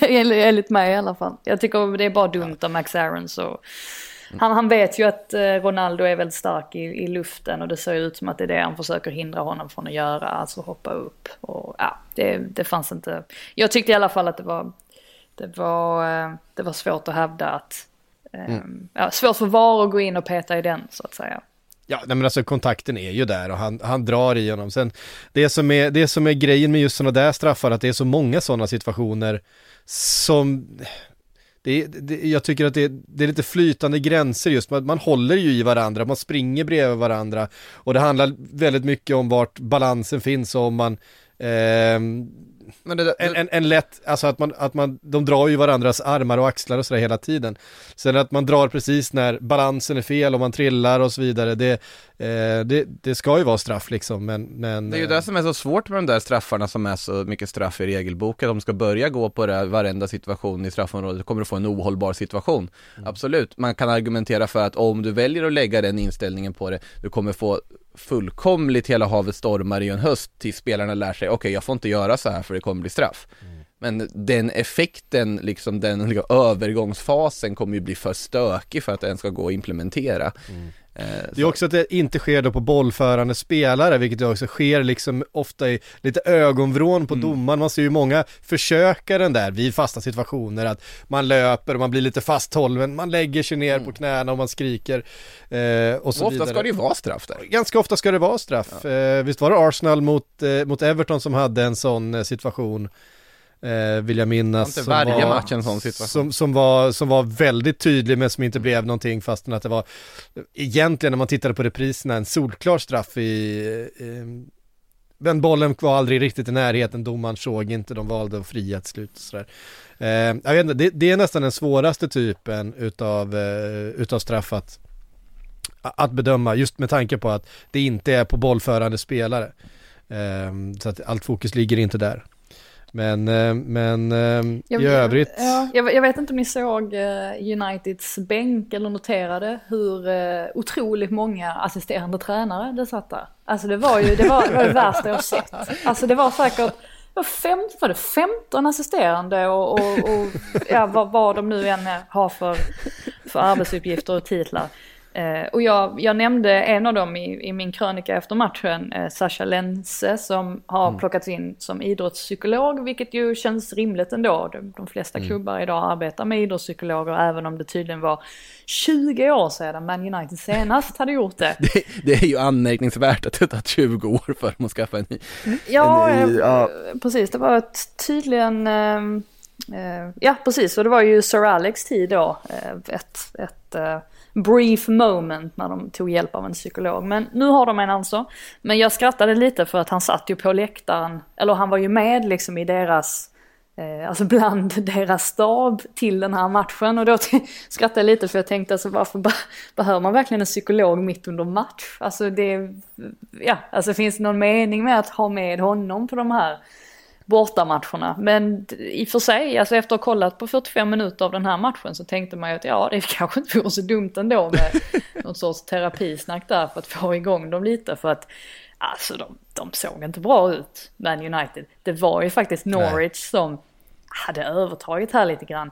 Enligt mig i alla fall. Jag tycker det är bara dumt av Max Aarons och han, han vet ju att eh, Ronaldo är väldigt stark i, i luften och det ser ut som att det är det han försöker hindra honom från att göra, alltså hoppa upp. Och ja, det, det fanns inte. Jag tyckte i alla fall att det var, det var, eh, det var svårt att hävda att, eh, ja, svårt för VAR att gå in och peta i den så att säga. Ja, nej men alltså kontakten är ju där och han, han drar i honom. Sen, det som är, det som är grejen med just sådana där straffar, att det är så många sådana situationer som det, det, jag tycker att det, det är lite flytande gränser just, man, man håller ju i varandra, man springer bredvid varandra och det handlar väldigt mycket om vart balansen finns och om man ehm, Men det, en, en, en lätt, alltså att man, att man, de drar ju varandras armar och axlar och sådär hela tiden. Sen att man drar precis när balansen är fel och man trillar och så vidare, det, eh, det, det ska ju vara straff liksom, men, men Det är ju eh, det som är så svårt med de där straffarna som är så mycket straff i regelboken. De ska börja gå på det här, varenda situation i straffområdet kommer du få en ohållbar situation. Absolut, man kan argumentera för att om du väljer att lägga den inställningen på det, du kommer få fullkomligt hela havet stormar i en höst tills spelarna lär sig, okej jag får inte göra så här för det kommer bli straff. Mm. Men den effekten, liksom den liksom, övergångsfasen kommer ju bli för stökig för att den ska gå att implementera. Eh, Det är också att det inte sker då på bollförande spelare, vilket också sker liksom ofta i lite ögonvrån på domaren. Man ser ju många försöka den där vid fasta situationer, att man löper och man blir lite fasthållen, man lägger sig ner på knäna och man skriker eh, och så och ofta vidare. ska det ju vara straff där. Ganska ofta ska det vara straff. Eh, visst var det Arsenal mot, eh, mot Everton som hade en sån eh, situation eh, vill jag minnas. Inte som varje var, match en sån situation. Som, som, var, som var väldigt tydlig men som inte blev någonting fastän att det var egentligen när man tittade på repriserna en solklar straff i eh, men bollen var aldrig riktigt i närheten, domaren såg inte, de valde att fria till slut och sådär. Eh, jag vet inte, det, det, är nästan den svåraste typen utav, eh, utav straff att, att bedöma, just med tanke på att det inte är på bollförande spelare. Eh, så att allt fokus ligger inte där. Men, eh, men eh, Jag, i övrigt. Ja, jag, jag vet inte om ni såg eh, Uniteds bänk eller noterade hur otroligt många assisterande tränare det satt där. Alltså det var ju det, var, det, var det värsta jag sett. Alltså det var säkert var, fem, var det 15 assisterande och, och, och ja, vad, vad de nu än har för, för arbetsuppgifter och titlar. Eh, och jag, jag nämnde en av dem i, i min krönika efter matchen, eh, Sasha Lense, som har mm. plockats in som idrottspsykolog, vilket ju känns rimligt ändå. De, de flesta mm. klubbar idag arbetar med idrottspsykologer, även om det tydligen var 20 år sedan Man United senast hade gjort det. det. det. är ju anmärkningsvärt att det tagit 20 år för att skaffa en ny. Ja, en ny, ja. precis. Det var ett, tydligen... Uh, uh, ja, precis. Och det var ju Sir Alex tid då. Uh, ett, ett brief moment när de tog hjälp av en psykolog. Men nu har de en alltså. Men jag skrattade lite för att han satt ju på läktaren, eller han var ju med liksom i deras eh, alltså bland deras stab till den här matchen och då skrattade jag lite för jag tänkte alltså varför behöver man verkligen en psykolog mitt under match? Alltså det, ja, alltså finns det någon mening med att ha med honom på de här bortamatcherna. Men i och för sig, alltså efter att ha kollat på 45 minuter av den här matchen så tänkte man ju att ja, det kanske inte vore så dumt ändå med någon sorts terapisnack där för att få igång dem lite. För att alltså de, de såg inte bra ut, Man United. Det var ju faktiskt Norwich Nej. som hade övertaget här lite grann.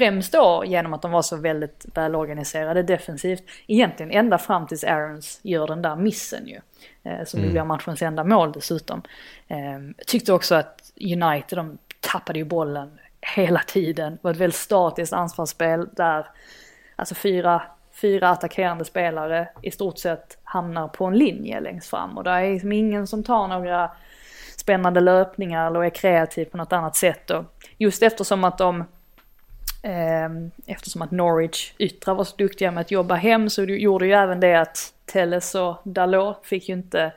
Främst då genom att de var så väldigt välorganiserade defensivt. Egentligen ända fram tills Aarons gör den där missen ju. Eh, som mm. blir matchens enda mål dessutom. Eh, tyckte också att United, de tappade ju bollen hela tiden. Det var ett väldigt statiskt anfallsspel där alltså fyra, fyra attackerande spelare i stort sett hamnar på en linje längst fram. Och det är liksom ingen som tar några spännande löpningar eller är kreativ på något annat sätt. Och just eftersom att de eftersom att Norwich yttrar var så duktiga med att jobba hem så gjorde ju även det att Telles och Dalot fick ju inte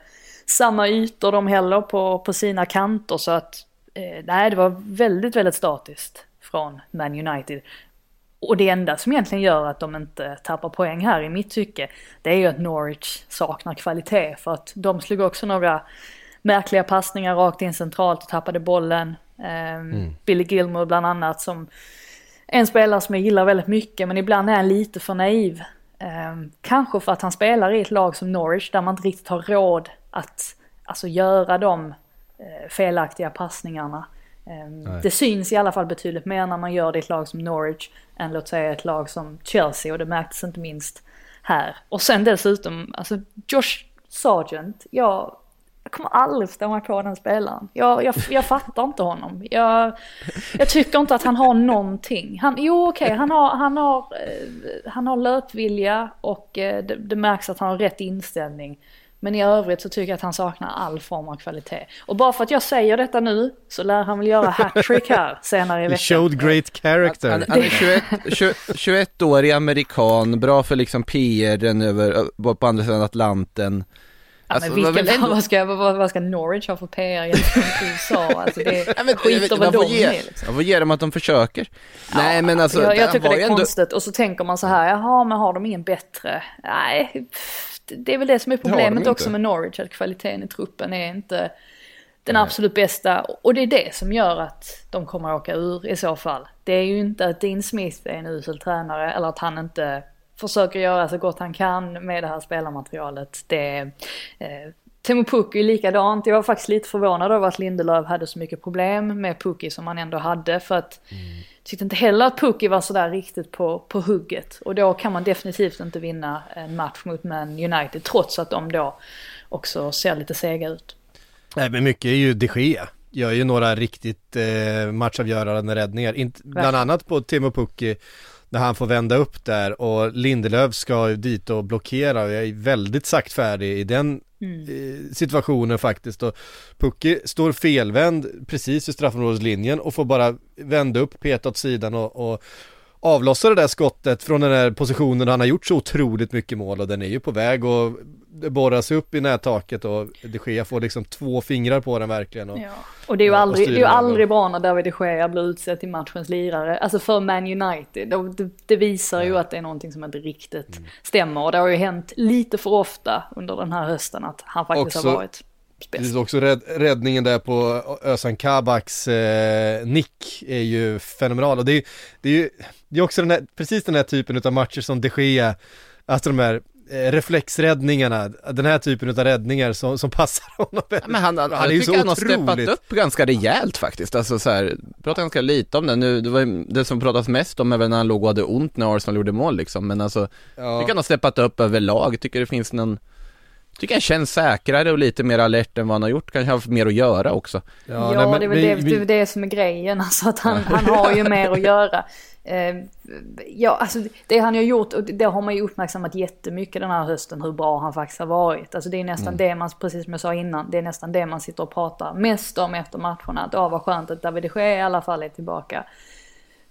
samma ytor de heller på, på sina kanter så att eh, nej det var väldigt, väldigt statiskt från Man United. Och det enda som egentligen gör att de inte tappar poäng här i mitt tycke det är ju att Norwich saknar kvalitet för att de slog också några märkliga passningar rakt in centralt och tappade bollen. Eh, mm. Billy Gilmore bland annat som en spelare som jag gillar väldigt mycket men ibland är han lite för naiv. Eh, kanske för att han spelar i ett lag som Norwich där man inte riktigt har råd att alltså, göra de eh, felaktiga passningarna. Eh, det syns i alla fall betydligt mer när man gör det i ett lag som Norwich än låt säga ett lag som Chelsea och det märktes inte minst här. Och sen dessutom, alltså Josh Sargent, jag kommer aldrig förstå mig på den spelaren. Jag, jag, jag fattar inte honom. Jag, jag tycker inte att han har någonting. Han, jo okej, okay, han, har, han, har, eh, han har löpvilja och eh, det, det märks att han har rätt inställning. Men i övrigt så tycker jag att han saknar all form av kvalitet. Och bara för att jag säger detta nu så lär han väl göra hattrick här senare i veckan. He showed great character. Han, han är 21, 21, 21-årig amerikan, bra för liksom PR över, på andra sidan Atlanten. Alltså, men vilka, ändå... vad, ska, vad, vad ska Norwich ha för PR gentemot USA? Alltså det ja, men, skiter väl de i liksom. Vad ger dem att de försöker? Ja, Nej men alltså. Jag, jag tycker det är ändå... konstigt och så tänker man så här, jaha men har de ingen bättre? Nej, det är väl det som är problemet också med Norwich, att kvaliteten i truppen är inte den Nej. absolut bästa. Och det är det som gör att de kommer att åka ur i så fall. Det är ju inte att Dean Smith är en usel tränare eller att han inte försöker göra så gott han kan med det här spelarmaterialet. Det, eh, Timo Pukki är likadant. Jag var faktiskt lite förvånad över att Lindelöf hade så mycket problem med Pukki som han ändå hade. För att mm. tyckte inte heller att Pukki var sådär riktigt på, på hugget. Och då kan man definitivt inte vinna en match mot Man United trots att de då också ser lite sega ut. Nej men mycket är ju de Gea. Gör ju några riktigt eh, matchavgörande räddningar. Inte, bland annat på Timo Pukki när han får vända upp där och Lindelöf ska dit och blockera och jag är väldigt saktfärdig i den mm. situationen faktiskt och Pucki står felvänd precis vid straffområdeslinjen och får bara vända upp, peta åt sidan och, och avlossa det där skottet från den där positionen han har gjort så otroligt mycket mål och den är ju på väg och det borras upp i nättaket och de Gea får liksom två fingrar på den verkligen. Och, ja. och det är ju aldrig, det är ju aldrig bra när David de Gea blir utsedd till matchens lirare, alltså för Man United. Det, det visar ja. ju att det är någonting som inte riktigt mm. stämmer och det har ju hänt lite för ofta under den här hösten att han faktiskt Också, har varit Precis, också rädd, räddningen där på Özan Kabaks eh, nick är ju fenomenal. Och det är, det är ju det är också den här, precis den här typen av matcher som de Gea, alltså de här eh, reflexräddningarna, den här typen av räddningar som, som passar honom väldigt Men han, han, han är ju så han har steppat upp ganska rejält faktiskt, alltså så här, pratar ganska lite om det. Nu, det var det som pratas mest om är väl när han låg och hade ont när Arsenal gjorde mål liksom, men alltså, ja. tycker han har steppat upp överlag, tycker det finns någon tycker han känns säkrare och lite mer alert än vad han har gjort, kanske har haft mer att göra också. Ja, ja nej, men, det är väl vi, det, vi... det som är grejen, alltså att han, han har ju mer att göra. Eh, ja, alltså det han har gjort, och det har man ju uppmärksammat jättemycket den här hösten, hur bra han faktiskt har varit. Alltså det är nästan mm. det man, precis som jag sa innan, det är nästan det man sitter och pratar mest om efter matcherna. Att ja, vad skönt att David de Gea i alla fall är tillbaka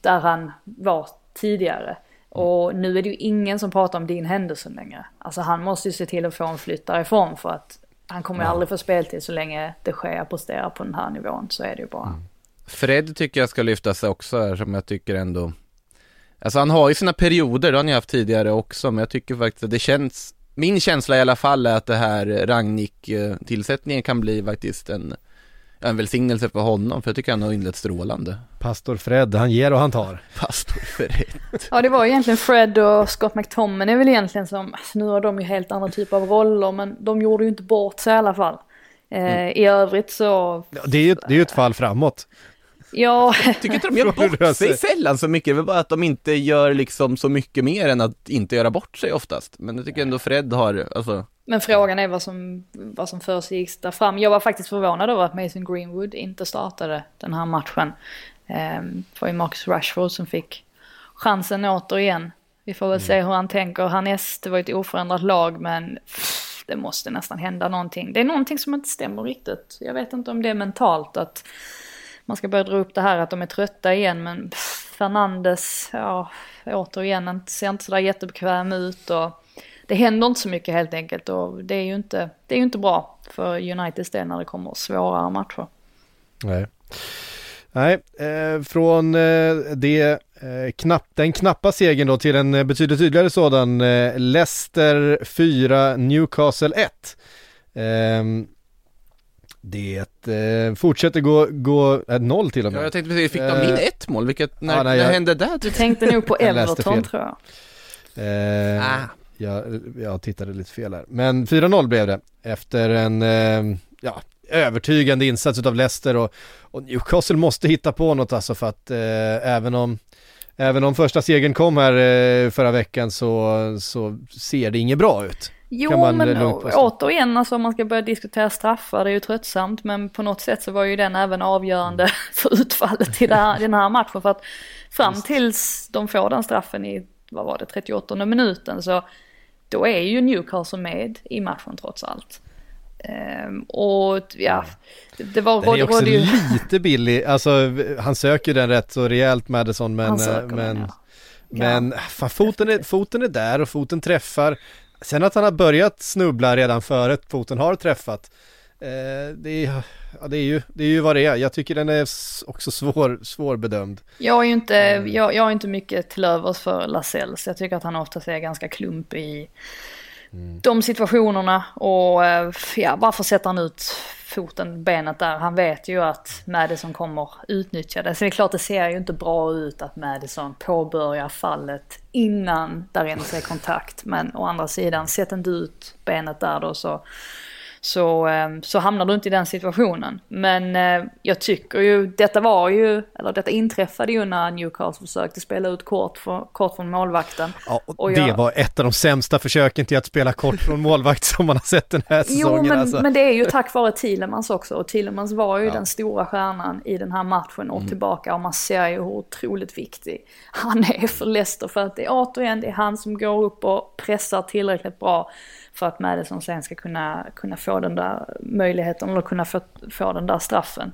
där han var tidigare. Och nu är det ju ingen som pratar om Dean Henderson längre. Alltså han måste ju se till att få en flytt därifrån för att han kommer ju aldrig få speltid så länge det sker presterar på den här nivån. Så är det ju bara. Mm. Fred tycker jag ska lyfta sig också som jag tycker ändå Alltså han har ju sina perioder, det har ni haft tidigare också, men jag tycker faktiskt att det känns Min känsla i alla fall är att det här Ragnik-tillsättningen kan bli faktiskt en en välsignelse för honom, för jag tycker han har inlett strålande. Pastor Fred, han ger och han tar. Pastor Fred. ja, det var egentligen Fred och Scott McTomin är väl egentligen som, alltså, nu har de ju helt andra typer av roller, men de gjorde ju inte bort sig i alla fall. Eh, mm. I övrigt så... Ja, det är ju det är ett fall framåt. Ja. Jag tycker inte de gör bort sig sällan så mycket, det är bara att de inte gör liksom så mycket mer än att inte göra bort sig oftast. Men jag tycker ändå Fred har, alltså men frågan är vad som, vad som försiggick där fram. Jag var faktiskt förvånad över att Mason Greenwood inte startade den här matchen. Ehm, det var ju Marcus Rashford som fick chansen återigen. Vi får väl mm. se hur han tänker härnäst. Det var ett oförändrat lag men pff, det måste nästan hända någonting. Det är någonting som inte stämmer riktigt. Jag vet inte om det är mentalt att man ska börja dra upp det här att de är trötta igen men pff, Fernandes, ja återigen ser inte sådär jättebekväm ut och det händer inte så mycket helt enkelt och det är ju inte, det är ju inte bra för Uniteds del när det kommer svårare matcher. Nej. Nej, eh, från eh, det, eh, knapp, den knappa segern då till en eh, betydligt tydligare sådan, eh, Leicester 4, Newcastle 1. Det eh, fortsätter gå, gå äh, noll till och med. Ja, jag tänkte precis, fick de in eh, ett mål? Vilket, när, ah, nej, när jag, hände det? Du tänkte nog på Everton tror jag. Eh, ah. Jag, jag tittade lite fel här. Men 4-0 blev det efter en, eh, ja, övertygande insats utav Leicester och, och Newcastle måste hitta på något alltså för att eh, även om Även om första segern kom här förra veckan så, så ser det inget bra ut. Jo, men återigen, alltså om man ska börja diskutera straffar, det är ju tröttsamt, men på något sätt så var ju den även avgörande mm. för utfallet i här, den här matchen. För att fram Just. tills de får den straffen i, vad var det, 38 minuten så då är ju Newcastle med i matchen trots allt. Um, och ja, det, det var... Den är också ju... lite billig, alltså han söker den rätt så rejält Madison men... men, den, ja. men fan, foten, är, foten är där och foten träffar. Sen att han har börjat snubbla redan före foten har träffat. Eh, det, är, ja, det, är ju, det är ju vad det är. Jag tycker den är också svår, svårbedömd. Jag är ju inte, mm. jag, jag är inte mycket till övers för Lasells. Jag tycker att han ofta är ganska klumpig i mm. de situationerna. Och eh, ja, varför sätter han ut foten, benet där? Han vet ju att Madison kommer utnyttja det. Så det är klart det ser ju inte bra ut att Madison påbörjar fallet innan där ens är kontakt. Men å andra sidan, sätt inte ut benet där då så så, eh, så hamnar du inte i den situationen. Men eh, jag tycker ju, detta var ju, eller detta inträffade ju när Newcastle försökte spela ut kort, för, kort från målvakten. Ja, och, Och det jag- var ett av de sämsta försöken till att spela kort från målvakt som man har sett den här säsongen. Jo, men, alltså. men det är ju tack vare Thielemans också. Och Thielemans var ju Ja. den stora stjärnan i den här matchen Mm. och tillbaka. Och man ser ju hur otroligt viktig han är för Leicester. För att det är återigen, det är han som går upp och pressar tillräckligt bra. För att Madison sen ska kunna, kunna få den där möjligheten, eller kunna få, få den där straffen.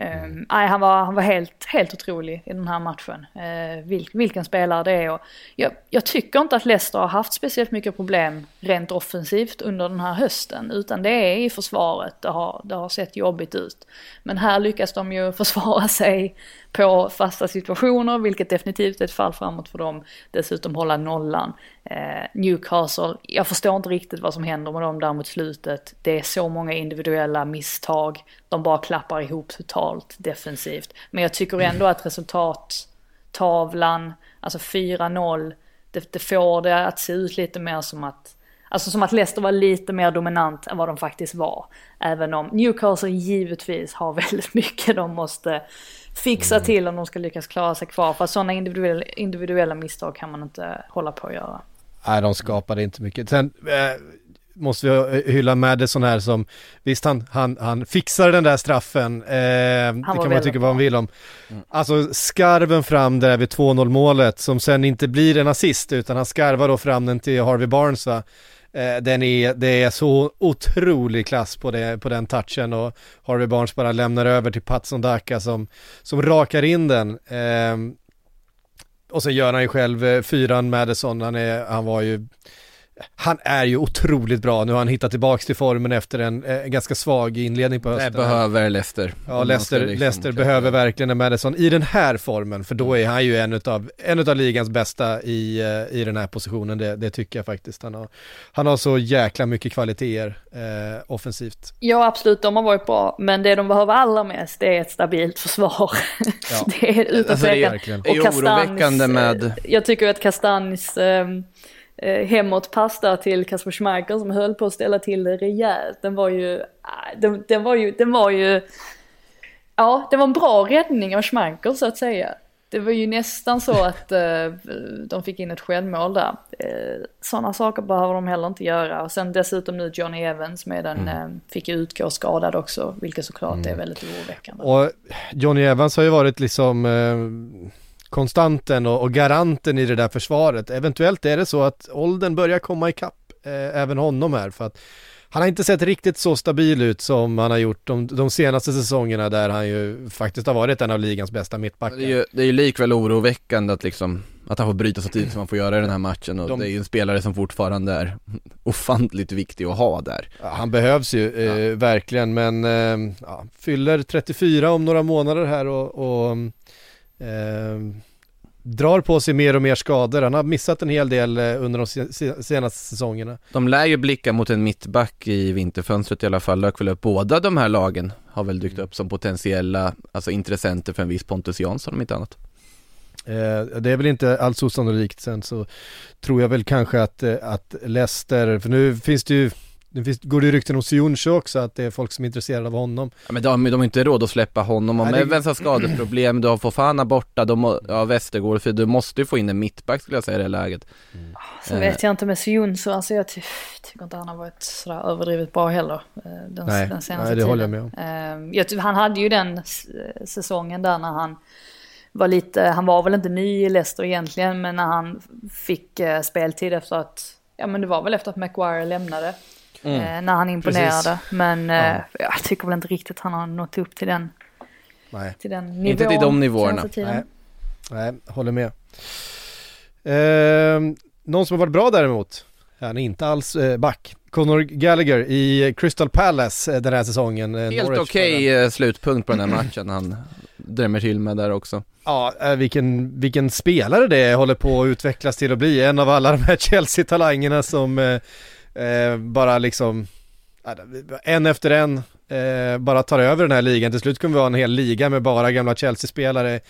Mm. nej, han var, han var helt, helt otrolig i den här matchen. Ehm, uh, vil, vilken spelare det är. Och jag, jag tycker inte att Leicester har haft speciellt mycket problem rent offensivt under den här hösten. Utan det är i försvaret det har, det har sett jobbigt ut. Men här lyckas de ju försvara sig på fasta situationer, vilket definitivt är ett fall framåt för dem. Dessutom hålla nollan. Ehm, Newcastle, jag förstår inte riktigt vad som händer med dem där mot slutet. Det är så många individuella misstag. De bara klappar ihop totalt defensivt. Men jag tycker ändå att resultattavlan, alltså 4-0, det, det får det att se ut lite mer som att Alltså som att Leicester var lite mer dominant än vad de faktiskt var. Även om Newcastle givetvis har väldigt mycket de måste fixa till om de ska lyckas klara sig kvar. För sådana individuella, individuella misstag kan man inte hålla på att göra. Nej, de skapade inte mycket. Sen eh, måste vi hylla Madison här som, visst han, han, han fixar den där straffen, eh, det kan man tycka vad man vill om. Alltså skarven fram där vid 2-0 målet som sen inte blir en assist utan han skarvar då fram den till Harvey Barnes va. Eh, den är, det är så otrolig klass på, det, på den touchen och Harvey Barnes bara lämnar över till Patson Daka som, som rakar in den. Eh, och sen gör han ju själv eh, fyran Madison, han, är, han var ju han är ju otroligt bra, nu har han hittat tillbaks till formen efter en eh, ganska svag inledning på Det hösten. behöver Leicester. Ja, Leicester, liksom Leicester behöver verkligen en Madison i den här formen, för då är han ju en utav, en utav ligans bästa i, eh, i den här positionen, det, det tycker jag faktiskt. Han har, han har så jäkla mycket kvaliteter eh, offensivt. Ja absolut, de har varit bra. Men det de behöver allra mest det är ett stabilt försvar. Ja. det är utan Alltså, det är tvekan. Det Och oroväckande med- eh, Jag tycker att Castanis eh, eh, hemåtpass där till Kasper Schmeichel som höll på att ställa till det rejält. Den var ju, ah, den, den var ju, den var ju, ja det var en bra räddning av Schmeichel så att säga. Det var ju nästan så att eh, de fick in ett självmål där. Eh, Sådana saker behöver de heller inte göra. Och sen dessutom nu Johnny Evans med den, eh, fick utgå skadad också, vilket såklart är väldigt oroväckande. Och Johnny Evans har ju varit liksom eh, konstanten och, och garanten i det där försvaret. Eventuellt är det så att åldern börjar komma ikapp eh, även honom här för att han har inte sett riktigt så stabil ut som han har gjort de, de senaste säsongerna där han ju faktiskt har varit en av ligans bästa mittbackar. Det är ju, det är ju likväl oroväckande att liksom att han får bryta så tidigt som han får göra i den här matchen och De- det är ju en spelare som fortfarande är ofantligt viktig att ha där. Ja, han behövs ju eh, verkligen men eh, ja, fyller 34 om några månader här och, och eh, drar på sig mer och mer skador. Han har missat en hel del eh, under de se- se- senaste säsongerna. De lär ju blicka mot en mittback i vinterfönstret i alla fall, dök väl upp. Båda de här lagen har väl dykt upp som potentiella, alltså intressenter för en viss Pontus Jansson om inte annat. Eh, det är väl inte alls osannolikt sen så tror jag väl kanske att, eh, att Leicester, för nu finns det ju nu finns, går det ju rykten om Sioncho också att det är folk som är intresserade av honom. Ja, men de, de har inte råd att släppa honom, om Evans har skadeproblem, du har Fofana borta, de, ja Westergård, för du måste ju få in en mittback skulle jag säga i det här läget. Så vet jag inte med Sion så alltså jag ty tycker inte han har varit sådär överdrivet bra heller. eh, Den, Nej, den senaste nej, det tiden. håller jag med om. Eh, jag, han hade ju den säsongen där när han var lite, han var väl inte ny i Leicester egentligen men när han fick eh, speltid efter att, ja men det var väl efter att Maguire lämnade. Eh, när han imponerade. Men eh, jag tycker väl inte riktigt han har nått upp till den, Nej, till den nivån. Inte till de nivåerna. nej, nej håller med. Eh, någon som har varit bra däremot, han är inte alls eh, back. Conor Gallagher i Crystal Palace den här säsongen. Helt okej eh, slutpunkt på den här matchen han drämmer till med där också. Ja, vilken, vilken spelare det håller på att utvecklas till att bli. En av alla de här Chelsea-talangerna som eh, bara liksom, en efter en, eh, bara tar över den här ligan. Till slut kommer vi ha en hel liga med bara gamla Chelsea-spelare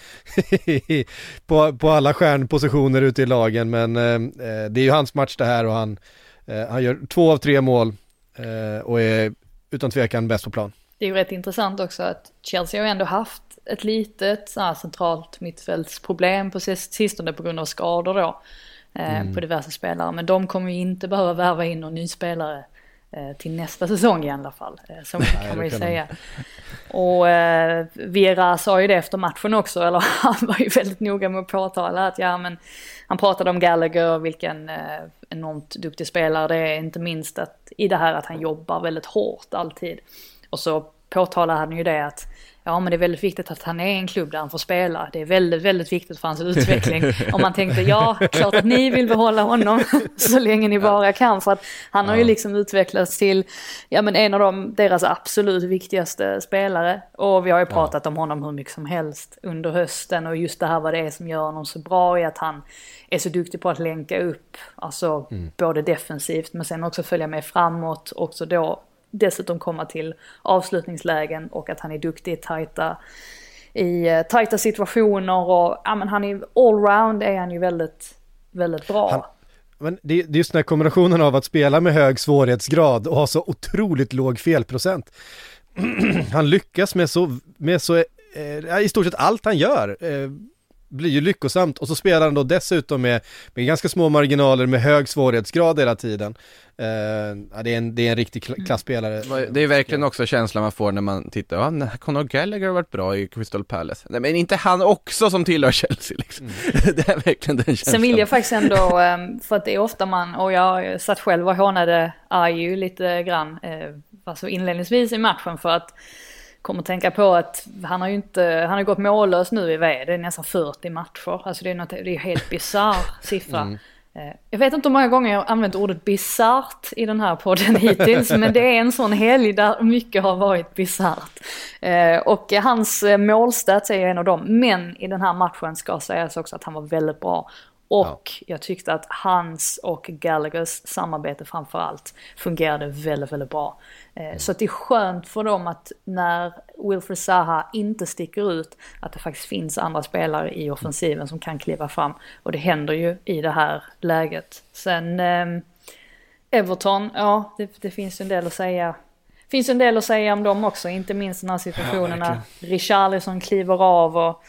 på, på alla stjärnpositioner ute i lagen. Men eh, eh, det är ju hans match det här och han, eh, han gör två av tre mål eh, och är utan tvekan bäst på plan. Det är ju rätt intressant också att Chelsea har ändå haft ett litet så centralt mittfältsproblem på sistone på grund av skador då. Eh, mm. På diverse spelare. Men de kommer ju inte behöva värva in någon ny spelare eh, till nästa säsong i alla fall. Eh, så mycket kan man ju säga. Och eh, Vera sa ju det efter matchen också, eller han var ju väldigt noga med att påtala att ja men han pratade om Gallagher, vilken eh, enormt duktig spelare det är, inte minst att i det här att han jobbar väldigt hårt alltid. Och så påtalar han ju det att ja men det är väldigt viktigt att han är i en klubb där han får spela. Det är väldigt, väldigt viktigt för hans utveckling. Om man tänkte, ja, klart att ni vill behålla honom så länge ni bara kan. För att han har ju liksom utvecklats till, ja men en av de, deras absolut viktigaste spelare. Och vi har ju pratat om honom hur mycket som helst under hösten. Och just det här vad det är som gör honom så bra är att han är så duktig på att länka upp. Alltså mm. både defensivt men sen också följa med framåt. Också då dessutom komma till avslutningslägen och att han är duktig i tajta, i eh, tajta situationer och ja men han är allround är han ju väldigt, väldigt bra. Han, men det, det är just den här kombinationen av att spela med hög svårighetsgrad och ha så otroligt låg felprocent. han lyckas med så, med så, eh, i stort sett allt han gör. Eh, blir ju lyckosamt och så spelar han då dessutom med, med ganska små marginaler med hög svårighetsgrad hela tiden. Uh, ja, det, är en, det är en riktig kl klasspelare. Det är verkligen också känslan man får när man tittar, ja, Conor Gallagher har varit bra i Crystal Palace. Nej, men inte han också som tillhör Chelsea liksom. Mm. det är verkligen den känslan. Sen vill jag faktiskt ändå, ehm, för att det är ofta man, och jag satt själv och hånade Ayu lite grann, eh, alltså inledningsvis i matchen för att kommer tänka på att han har ju inte, han har gått mållös nu i V, det är nästan 40 matcher. Alltså det är, något, det är helt bisarr siffra. Mm. Eh, jag vet inte hur många gånger jag har använt ordet bisarrt i den här podden hittills, men det är en sån helg där mycket har varit bisarrt. Eh, och hans eh, målstats är en av dem, men i den här matchen ska sägas också att han var väldigt bra. Och ja. jag tyckte att hans och Gallaghers samarbete framförallt fungerade väldigt, väldigt bra. Mm. Så att det är skönt för dem att när Wilfred Zaha inte sticker ut, att det faktiskt finns andra spelare i offensiven som kan kliva fram. Och det händer ju i det här läget. Sen eh, Everton, ja det, det finns en del att säga. finns en del att säga om dem också, inte minst den här situationen ja, när Richarlison kliver av och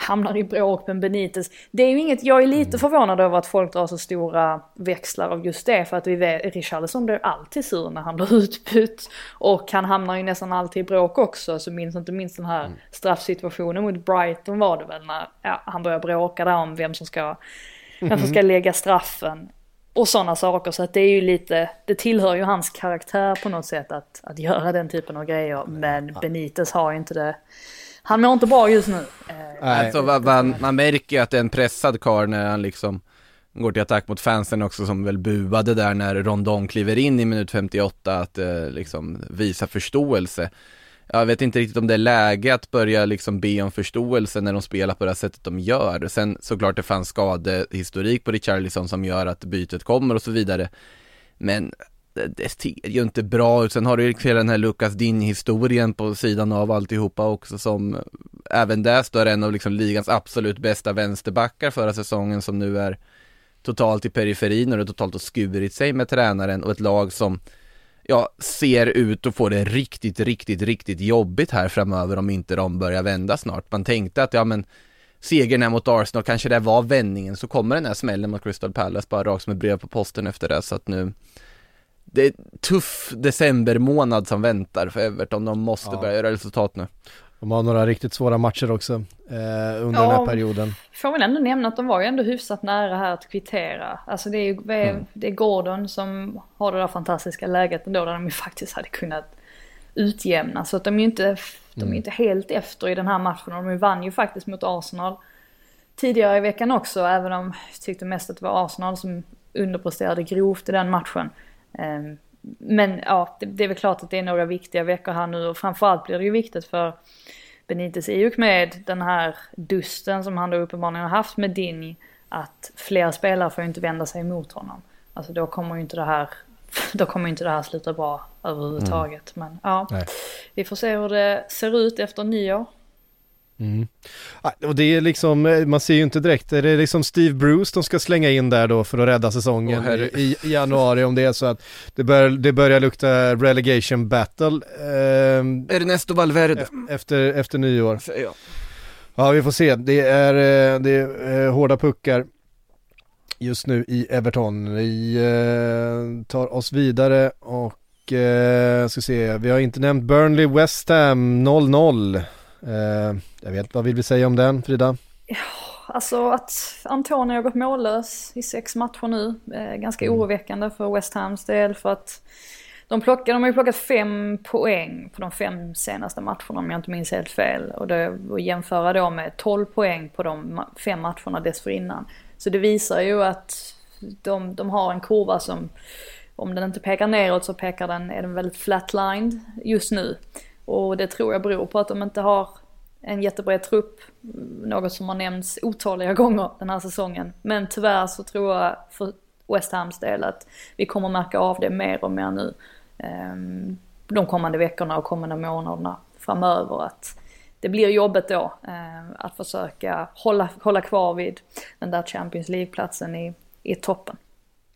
hamnar i bråk med Benitez. Det är ju inget, jag är lite mm. förvånad över att folk drar så stora växlar av just det för att vi vet, Richarlison blir alltid sur när han blir utbytt. Och han hamnar ju nästan alltid i bråk också, så minns inte minst den här mm. straffsituationen mot Brighton var det väl när ja, han började bråka där om vem som ska, vem som ska mm. lägga straffen. Och sådana saker, så att det är ju lite, det tillhör ju hans karaktär på något sätt att, att göra den typen av grejer. Men Benitez har ju inte det han mår inte bra just nu. Alltså, man, man märker ju att det är en pressad karl när han liksom går till attack mot fansen också som väl buade där när Rondon kliver in i minut 58 att eh, liksom visa förståelse. Jag vet inte riktigt om det är läge att börja liksom be om förståelse när de spelar på det här sättet de gör. Sen såklart det fanns skadehistorik på Richarlison som gör att bytet kommer och så vidare. Men det ser ju inte bra ut. Sen har du ju hela den här Lucas Din-historien på sidan av alltihopa också som eh, även där står en av liksom ligans absolut bästa vänsterbackar förra säsongen som nu är totalt i periferin och det totalt har skurit sig med tränaren och ett lag som ja, ser ut att få det riktigt, riktigt, riktigt jobbigt här framöver om inte de börjar vända snart. Man tänkte att ja men segern här mot Arsenal, kanske det var vändningen, så kommer den här smällen mot Crystal Palace bara rakt som ett brev på posten efter det så att nu det är tuff decembermånad som väntar för Everton, de måste ja. börja göra resultat nu. De har några riktigt svåra matcher också eh, under ja, den här perioden. Får väl ändå nämna att de var ju ändå hyfsat nära här att kvittera. Alltså det är ju mm. det är Gordon som har det där fantastiska läget ändå där de ju faktiskt hade kunnat utjämna. Så att de är ju inte, de är mm. inte helt efter i den här matchen och de vann ju faktiskt mot Arsenal tidigare i veckan också, även om jag tyckte mest att det var Arsenal som underpresterade grovt i den matchen. Ehm, men ja, det, det, är väl klart att det är några viktiga veckor här nu och framförallt blir det ju viktigt för Benitez i och med den här dusten som han då uppenbarligen har haft med Dini att fler spelare får ju inte vända sig emot honom. Alltså då kommer ju inte det här, då kommer inte det här sluta bra överhuvudtaget. Mm. Men ja, Nej. vi får se hur det ser ut efter nyår. Mm. Och det är liksom, eh, man ser ju inte direkt, är det liksom Steve Bruce de ska slänga in där då för att rädda säsongen Åh, i, i januari om det är så att det börjar, det börjar lukta relegation battle eh, Ernesto Valverde. efter, efter nyår. Jag. Ja vi får se, det är, eh, det är eh, hårda puckar just nu i Everton. Vi eh, tar oss vidare och eh, ska se, vi har inte nämnt Burnley West Ham 0-0. Eh, jag vet, vad vill vi säga om den Frida? Alltså att Antonio har gått mållös i sex matcher nu. Eh, ganska Mm. oroväckande för West Hams del för att de, plockar, de har ju plockat fem poäng på de fem senaste matcherna om jag inte minns helt fel. Och det att jämföra då med 12 poäng på de fem matcherna dessförinnan. Så det visar ju att de, de har en kurva som, om den inte pekar neråt så pekar den, är den väldigt flatlined just nu. Och det tror jag beror på att de inte har en jättebred trupp. Något som har nämnts otaliga gånger den här säsongen. Men tyvärr så tror jag för West Hams del att vi kommer märka av det mer och mer nu. Ehm, de kommande veckorna och kommande månaderna framöver. Att det blir jobbet då eh, att försöka hålla, hålla kvar vid den där Champions League-platsen i, i toppen.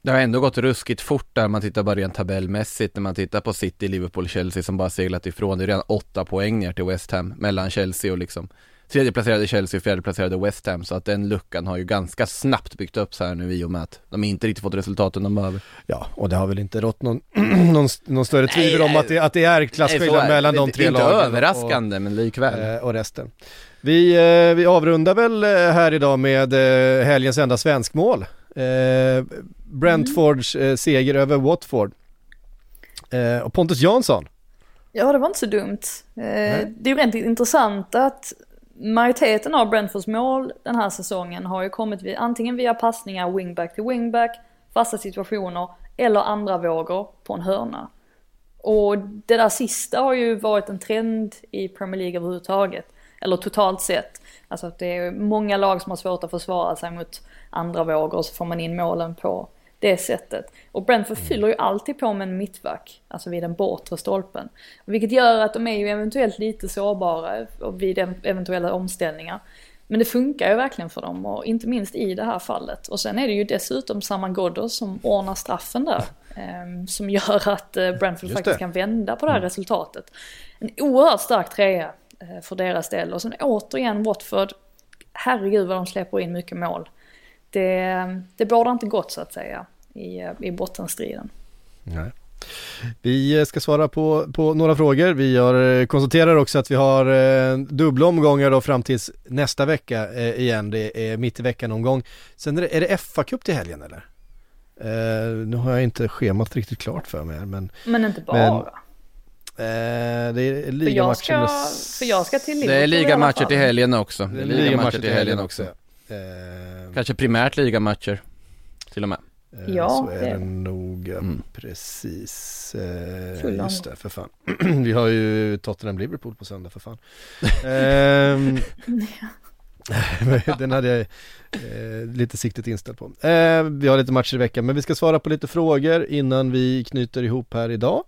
Det har ändå gått ruskigt fort där man tittar bara rent tabellmässigt när man tittar på City, Liverpool, Chelsea som bara seglat ifrån. Det är redan åtta poäng ner till West Ham mellan Chelsea och liksom tredjeplacerade Chelsea och fjärdeplacerade West Ham så att den luckan har ju ganska snabbt byggt upp så här nu i och med att de inte riktigt fått resultaten de behöver. Ja, och det har väl inte rått någon, någon, någon större tvivel om nej. att det, att det är klasskillnad mellan de tre Det är lagen. inte överraskande men likväl. Och, eh, och resten. Vi, eh, vi avrundar väl eh, här idag med helgens enda svenskmål. Brentfords eh, seger över Watford. Eh, och Pontus Jansson. Ja, det var inte så dumt. Eh, det är ju rent intressant att majoriteten av Brentfords mål den här säsongen har ju kommit vid, antingen via passningar wingback till wingback, fasta situationer eller andra vågor på en hörna. Och det där sista har ju varit en trend i Premier League överhuvudtaget. Eller totalt sett. Alltså att det är många lag som har svårt att försvara sig mot andra vågor och så får man in målen på det sättet. Och Brentford fyller ju alltid på med en mittback, alltså vid den bortre stolpen. Vilket gör att de är ju eventuellt lite sårbara vid ev- eventuella omställningar. Men det funkar ju verkligen för dem och inte minst i det här fallet. Och sen är det ju dessutom Saman Ghoddos som ordnar straffen där. ehm, som gör att eh, Brentford Just faktiskt det. kan vända på det här resultatet. En oerhört stark trea eh, för deras del. Och sen återigen Watford, herregud vad de släpper in mycket mål. Det, det bådar inte gott så att säga i, eh, i bottenstriden. Nej. Vi eh, ska svara på, på några frågor. Vi har, eh, konstaterar också att vi har eh, dubbla omgångar då fram tills nästa vecka eh, igen. Det är mitt i veckan omgång. Sen är det, är det FA-cup till helgen eller? Eh, nu har jag inte schemat riktigt klart för mig men Men inte bara. Men- eh, det är för, jag ligamatcher ska, med... för jag ska till Det är ligamatcher till helgen också. Det är är ligamatcher till helgen också. Eh, Kanske primärt ligamatcher till och med. Eh, Ja, så är det det nog, Mm. precis. Eh, just det, för fan. Vi har ju Tottenham-Liverpool på söndag, för fan. Ehm, Den hade jag eh, lite siktet inställt på. Eh, vi har lite matcher i veckan, men vi ska svara på lite frågor innan vi knyter ihop här idag.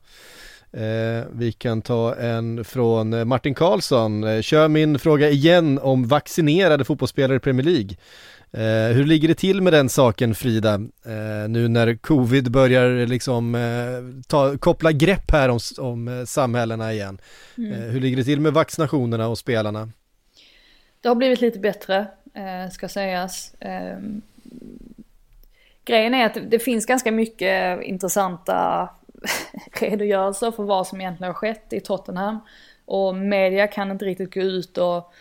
Eh, vi kan ta en från Martin Karlsson. Eh, kör min fråga igen om vaccinerade fotbollsspelare i Premier League. Eh, hur ligger det till med den saken Frida, eh, nu när covid börjar liksom eh, ta, koppla grepp här om, om eh, samhällena igen? Mm. Eh, hur ligger det till med vaccinationerna och spelarna? Det har blivit lite bättre, eh, ska sägas. Eh, grejen är att det, det finns ganska mycket intressanta redogörelser för vad som egentligen har skett i Tottenham. Och media kan inte riktigt gå ut och,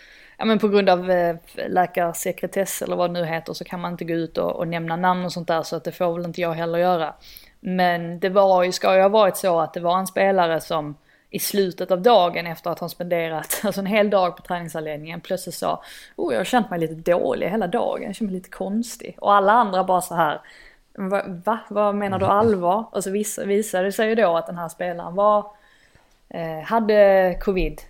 ja men på grund av eh, läkarsekretess eller vad det nu heter så kan man inte gå ut och, och nämna namn och sånt där så att det får väl inte jag heller göra. Men det var ju, ska ju ha varit så att det var en spelare som i slutet av dagen efter att ha spenderat alltså en hel dag på träningsanläggningen plötsligt sa oh jag har känt mig lite dålig hela dagen, jag känner mig lite konstig. Och alla andra bara så här va? va? Vad menar du allvar? Och så visade det sig ju då att den här spelaren var, eh, hade covid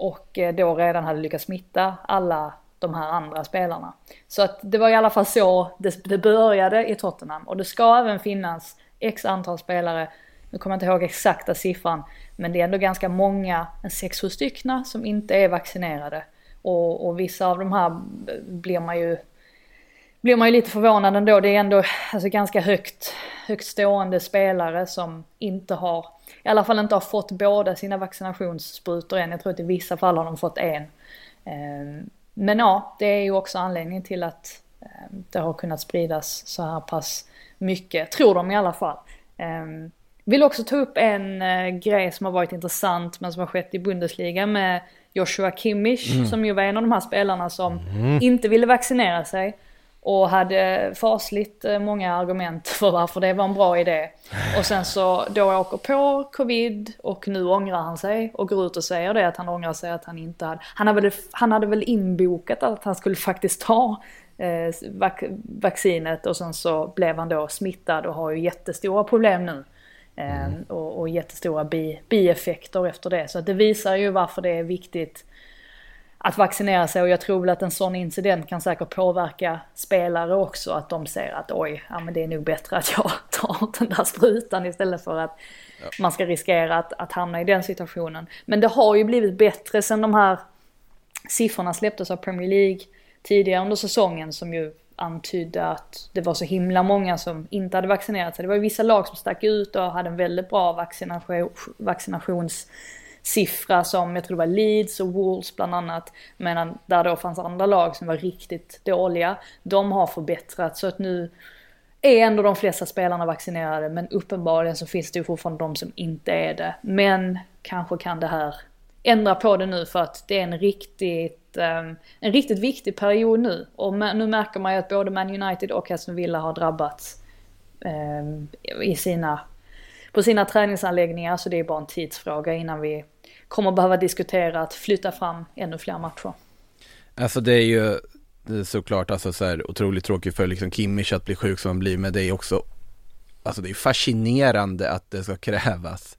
och eh, då redan hade lyckats smitta alla de här andra spelarna. Så att det var i alla fall så det, det började i Tottenham och det ska även finnas x antal spelare, nu kommer jag inte ihåg exakta siffran, men det är ändå ganska många, en 6-7 stycken som inte är vaccinerade. Och, och vissa av de här blir man ju blir man ju lite förvånad ändå. Det är ändå alltså, ganska högt, högt stående spelare som inte har, i alla fall inte har fått båda sina vaccinationssprutor än. Jag tror att i vissa fall har de fått en. Ehm, men ja, det är ju också anledningen till att ehm, det har kunnat spridas så här pass mycket, tror de i alla fall. Ehm, vill också ta upp en uh, grej som har varit intressant men som har skett i Bundesliga med Joshua Kimmich mm. som ju var en av de här spelarna som mm. inte ville vaccinera sig. Och hade fasligt eh, många argument för varför det var en bra idé. Och sen så då åker på covid och nu ångrar han sig och går ut och säger det att han ångrar sig att han inte hade, han hade väl, han hade väl inbokat att han skulle faktiskt ta eh, vac vaccinet och sen så blev han då smittad och har ju jättestora problem nu. Eh, mm. och, och jättestora bi, bieffekter efter det. Så det visar ju varför det är viktigt att vaccinera sig och jag tror väl att en sån incident kan säkert påverka spelare också. Att de ser att oj, ja men det är nog bättre att jag tar den där sprutan istället för att ja. man ska riskera att, att hamna i den situationen. Men det har ju blivit bättre sen de här siffrorna släpptes av Premier League tidigare under säsongen som ju antydde att det var så himla många som inte hade vaccinerat sig. Det var ju vissa lag som stack ut och hade en väldigt bra vaccination, vaccinations siffra som jag tror det var Leeds och Wolves bland annat. Medan där då fanns andra lag som var riktigt dåliga. De har förbättrats så att nu är ändå de flesta spelarna vaccinerade men uppenbarligen så finns det ju fortfarande de som inte är det. Men kanske kan det här ändra på det nu för att det är en riktigt, um, en riktigt viktig period nu. Och nu märker man ju att både Man United och Aston Villa har drabbats um, i sina på sina träningsanläggningar så det är bara en tidsfråga innan vi kommer behöva diskutera att flytta fram ännu fler matcher. Alltså det är ju det är såklart alltså så här otroligt tråkigt för liksom Kimmich att bli sjuk som han blir men det är också Alltså det är fascinerande att det ska krävas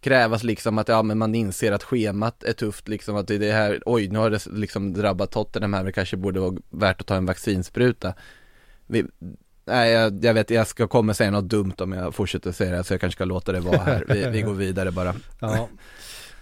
Krävas liksom att ja men man inser att schemat är tufft liksom att det är det här Oj nu har det liksom drabbat Tottenham här det kanske borde vara värt att ta en vaccinspruta vi, Nej, jag, jag, vet, jag ska komma säga något dumt om jag fortsätter säga det, så jag kanske ska låta det vara här. Vi, vi går vidare bara. Ja.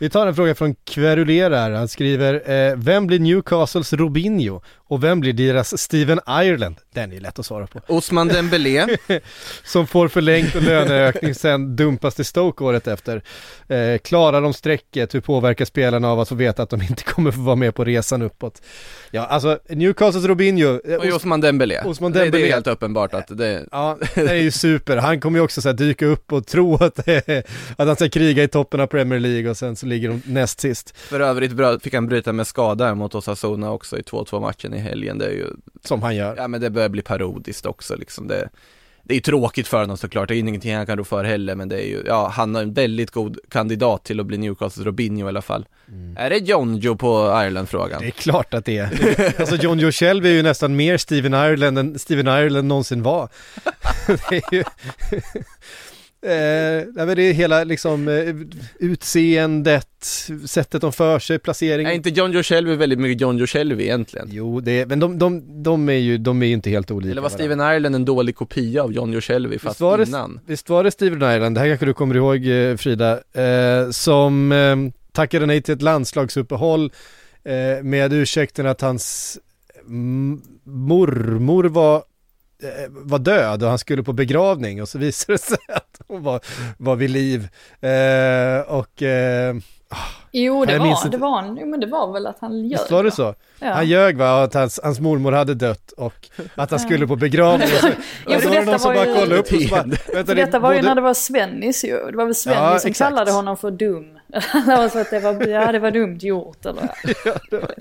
Vi tar en fråga från Kverulerar. Han skriver, eh, vem blir Newcastles Robinho och vem blir deras Steven Ireland? Den är lätt att svara på. Osman Dembélé. Som får förlängt löneökning sen dumpas till Stoke året efter. Eh, klarar de strecket? Hur påverkar spelarna av att få veta att de inte kommer få vara med på resan uppåt? Ja, alltså Newcastles Robinho. Eh, och Osman Dembélé. Osman Dembélé. Det, det är helt uppenbart att det... Ja, det är ju super. Han kommer ju också så här dyka upp och tro att, att han ska kriga i toppen av Premier League och sen så ligger de näst sist. För övrigt fick han bryta med skada mot Osasuna också i 2-2 matchen i helgen, det är ju Som han gör. Ja men det börjar bli parodiskt också liksom. Det det är ju tråkigt för honom såklart, det är ingenting han kan rå för heller men det är ju, ja han har en väldigt god kandidat till att bli Newcastles Robinho i alla fall. Mm. Är det John Joe på Ireland-frågan? Det är klart att det är, alltså John Joe själv är ju nästan mer Steven Ireland än Steven Ireland någonsin var. Det är ju Eh, det är hela liksom eh, utseendet, sättet de för sig, placeringen. Är inte John Joe Shelby väldigt mycket John Joe Shelby egentligen? Jo, det är, men de, de, de, är ju, de är ju inte helt olika Eller var Steven Ireland en dålig kopia av John Joe Shelby fast visst var innan? Det, visst var det Steven Ireland, det här kanske du kommer ihåg eh, Frida, eh, som eh, tackade nej till ett landslagsuppehåll eh, med ursäkten att hans mormor var var död och han skulle på begravning och så visade det sig att hon var, var vid liv. Eh, och eh, Jo, det var, det var, jo, men det var väl att han ljög. Visst var det så? Ja. Han ljög va, att hans, hans mormor hade dött och att han skulle på begravning. Och så, ja, och så var det någon som bara kollade upp och så bara, vänta, Detta var ju när det var Svennis ju. Det var väl Svennis ja, som exakt. kallade honom för dum. Det var så att det var, ja det var dumt gjort eller? ja, det var,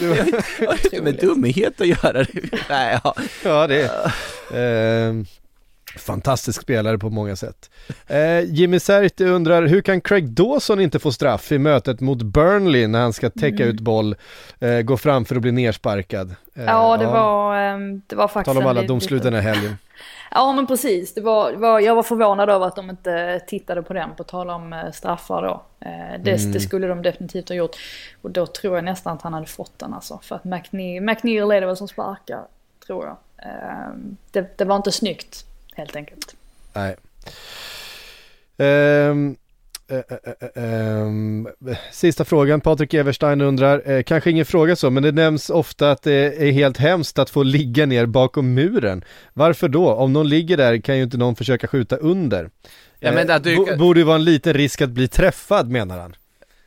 det var, det var med dumhet att göra det. Nej, ja. ja, det är. Uh, Fantastisk spelare på många sätt. Eh, Jimmy Serti undrar, hur kan Craig Dawson inte få straff i mötet mot Burnley när han ska täcka mm. ut boll, eh, gå fram för att bli nersparkad? Eh, ja, det, ja. Var, ehm, det var faktiskt... Tala om alla domslut den här helgen. Ja men precis, det var, var, jag var förvånad över att de inte tittade på den, på tal om eh, straffar då. Eh, det, mm. det, skulle de definitivt ha gjort. Och då tror jag nästan att han hade fått den alltså. För att McNeil, McNeil är det väl som sparkar, tror jag. Ehm, det, det var inte snyggt helt enkelt. Nej. Um, sista frågan, Patrik Everstein undrar, kanske ingen fråga så, men det nämns ofta att det är helt hemskt att få ligga ner bakom muren. Varför då? Om någon ligger där kan ju inte någon försöka skjuta under. Ja, men att du- bo- borde ju vara en liten risk att bli träffad menar han.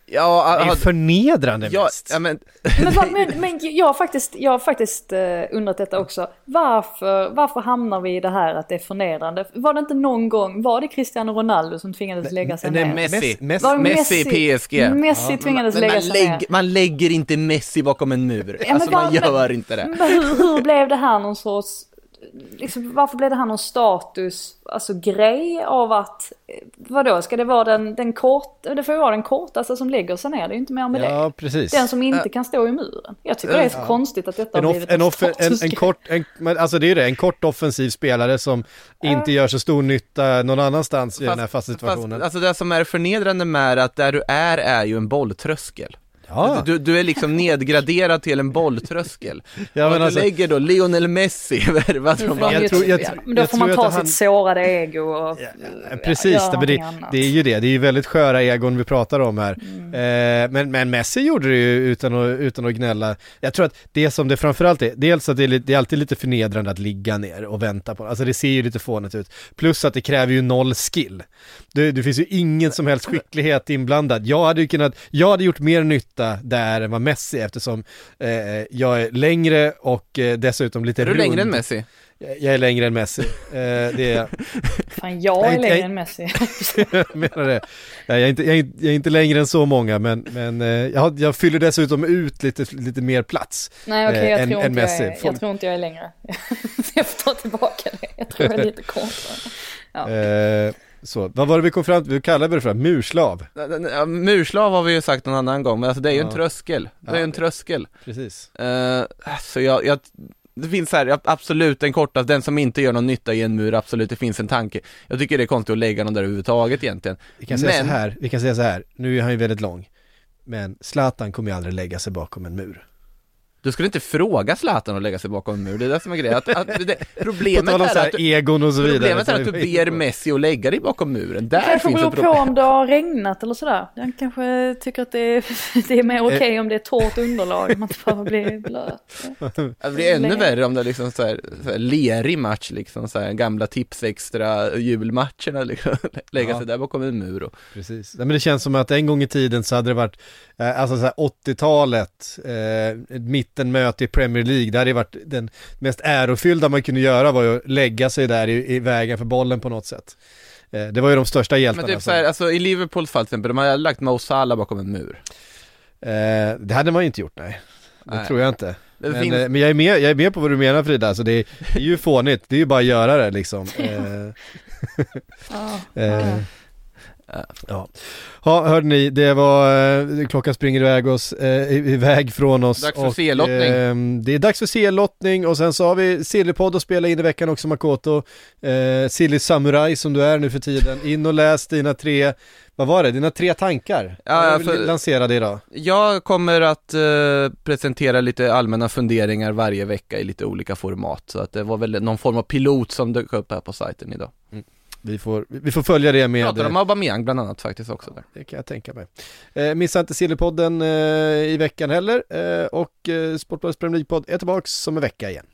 Ja, Det är ja, förnedrande ja, mest. ja men, Men, va- men, men jag har faktiskt, jag har faktiskt eh, undrat detta också. Varför, varför hamnar vi i det här att det är förnedrande? Var det inte någon gång, var det Cristiano Ronaldo som tvingades lägga sig nej, ner? Messi. Mess- Var det Messi i PSG. Messi tvingades men lägga man, sig lägg, ner. man lägger inte Messi bakom en mur. men alltså man gör inte det. Men hur, hur blev det här någon sorts, liksom, varför blev det här någon status, alltså grej av att, eh, vadå, ska det vara den, den kort, det får ju vara den kortaste som lägger sig ner, det är ju inte mer med Ja, det. precis. Den som inte kan stå i muren. Jag tycker det är så konstigt att detta En, har blivit en, off, en, en statusgrej. kort, en, men alltså det är ju det, en kort offensiv spelare som inte gör så stor nytta någon annanstans i den här fasta situationen. Fast, alltså det som är förnedrande med att där du är, är ju en bolltröskel. Ja, Du, du är liksom nedgraderad till en bolltröskel. Ja, men du alltså- lägger då Lionel Messi värvat Nu från de Jag tror- jag ja, men då jag får man ta att sitt han- sårade ego och Ja, ja, Precis, göra det, men det, det är ju det, det är ju väldigt sköra egon vi pratar om här. Mm. Eh, men, men Messi gjorde det ju utan att, utan att gnälla. Jag tror att det som det framförallt är, dels att det är, det är alltid lite förnedrande att ligga ner och vänta på, alltså det ser ju lite fånigt ut. Plus att det kräver ju noll skill. Det, det finns ju ingen som helst skicklighet inblandad. Jag hade ju kunnat, jag hade gjort mer nytta där än vad Messi eftersom eh, jag är längre och eh, dessutom lite Är du rund. längre än Messi? Jag, jag är längre än Messi. Eh, det är jag. Fan, jag är längre än Messi. jag menar det. Nej, Jag är, inte, jag, är inte, jag är inte längre än så många, men, men eh, jag, jag fyller dessutom ut lite, lite mer plats. Nej okej, jag, Eh, än- tror än inte jag, Messi. är, Folk- jag tror inte jag är längre. jag får ta tillbaka det. Jag tror jag är lite kortare. Ja. Så, vad var det vi kom fram till? Vi kallade det för murslav. Ja, Murslav har vi ju sagt någon annan gång, men alltså det är ju en Ja. tröskel. Det är ju Ja. en tröskel. Precis. Uh, så jag, jag, det finns här, absolut den kortaste, den som inte gör någon nytta i en mur, absolut det finns en tanke. Jag tycker det är konstigt att lägga någon där överhuvudtaget egentligen. Vi kan säga Men- så här, vi kan säga så här, nu är han ju väldigt lång. Men Zlatan kommer ju aldrig lägga sig bakom en mur. Du skulle inte fråga Zlatan att lägga sig bakom en mur, det är det som är grejen. Att, att, det, problemet är att här du, egon och så vidare. problemet som är att vi du var inne ber. Messi att lägga dig bakom muren. Där kanske finns beror på om det har regnat eller sådär. Jag kanske tycker att det är, det är mer okej Eh. om det är torrt underlag, man inte behöver bli blöt. Det blir ännu värre om det är liksom så här, så här lerig match liksom, så här, gamla tips extra julmatcherna liksom, lägga Ja. sig där bakom en mur och Precis. Men det känns som att en gång i tiden så hade det varit, eh, alltså så här 80-talet, eh, ett mittenmöte i Premier League, det hade varit den mest ärofyllda man kunde göra var ju att lägga sig där i, i vägen för bollen på något sätt. Eh, det var ju de största Men hjältarna. typ så här, alltså i Liverpools fall till exempel, de har lagt Mo Salah bakom en mur. eh, det hade man ju inte gjort, nej. Det Nej. tror jag inte. Men, finns, eh, men jag, är med, jag är med på vad du menar Frida, alltså det, är, det är ju fånigt, det är ju bara att göra det liksom. Eh, Ja. Eh, Ja. ja. hörde ni, det var, eh, klockan springer iväg oss, eh, iväg från oss. Dags för C-lottning. ehm, det är dags för C-lottning och sen så har vi Sillypodd att spela in i veckan också Makoto. Eh, Silly Samurai som du är nu för tiden. In och läs dina tre, vad var det, dina tre tankar? Ja, för- lanserade idag. Jag kommer att eh, presentera lite allmänna funderingar varje vecka i lite olika format, så att det var väl någon form av pilot som dök upp här på sajten idag. Vi får, vi får följa det med... Pratar om Aubameyang bland annat faktiskt också där. Det kan jag tänka mig. Eh, missa inte Sillypodden eh, i veckan heller eh, och eh, Sportbladets Premier League-podd är tillbaks om en vecka igen.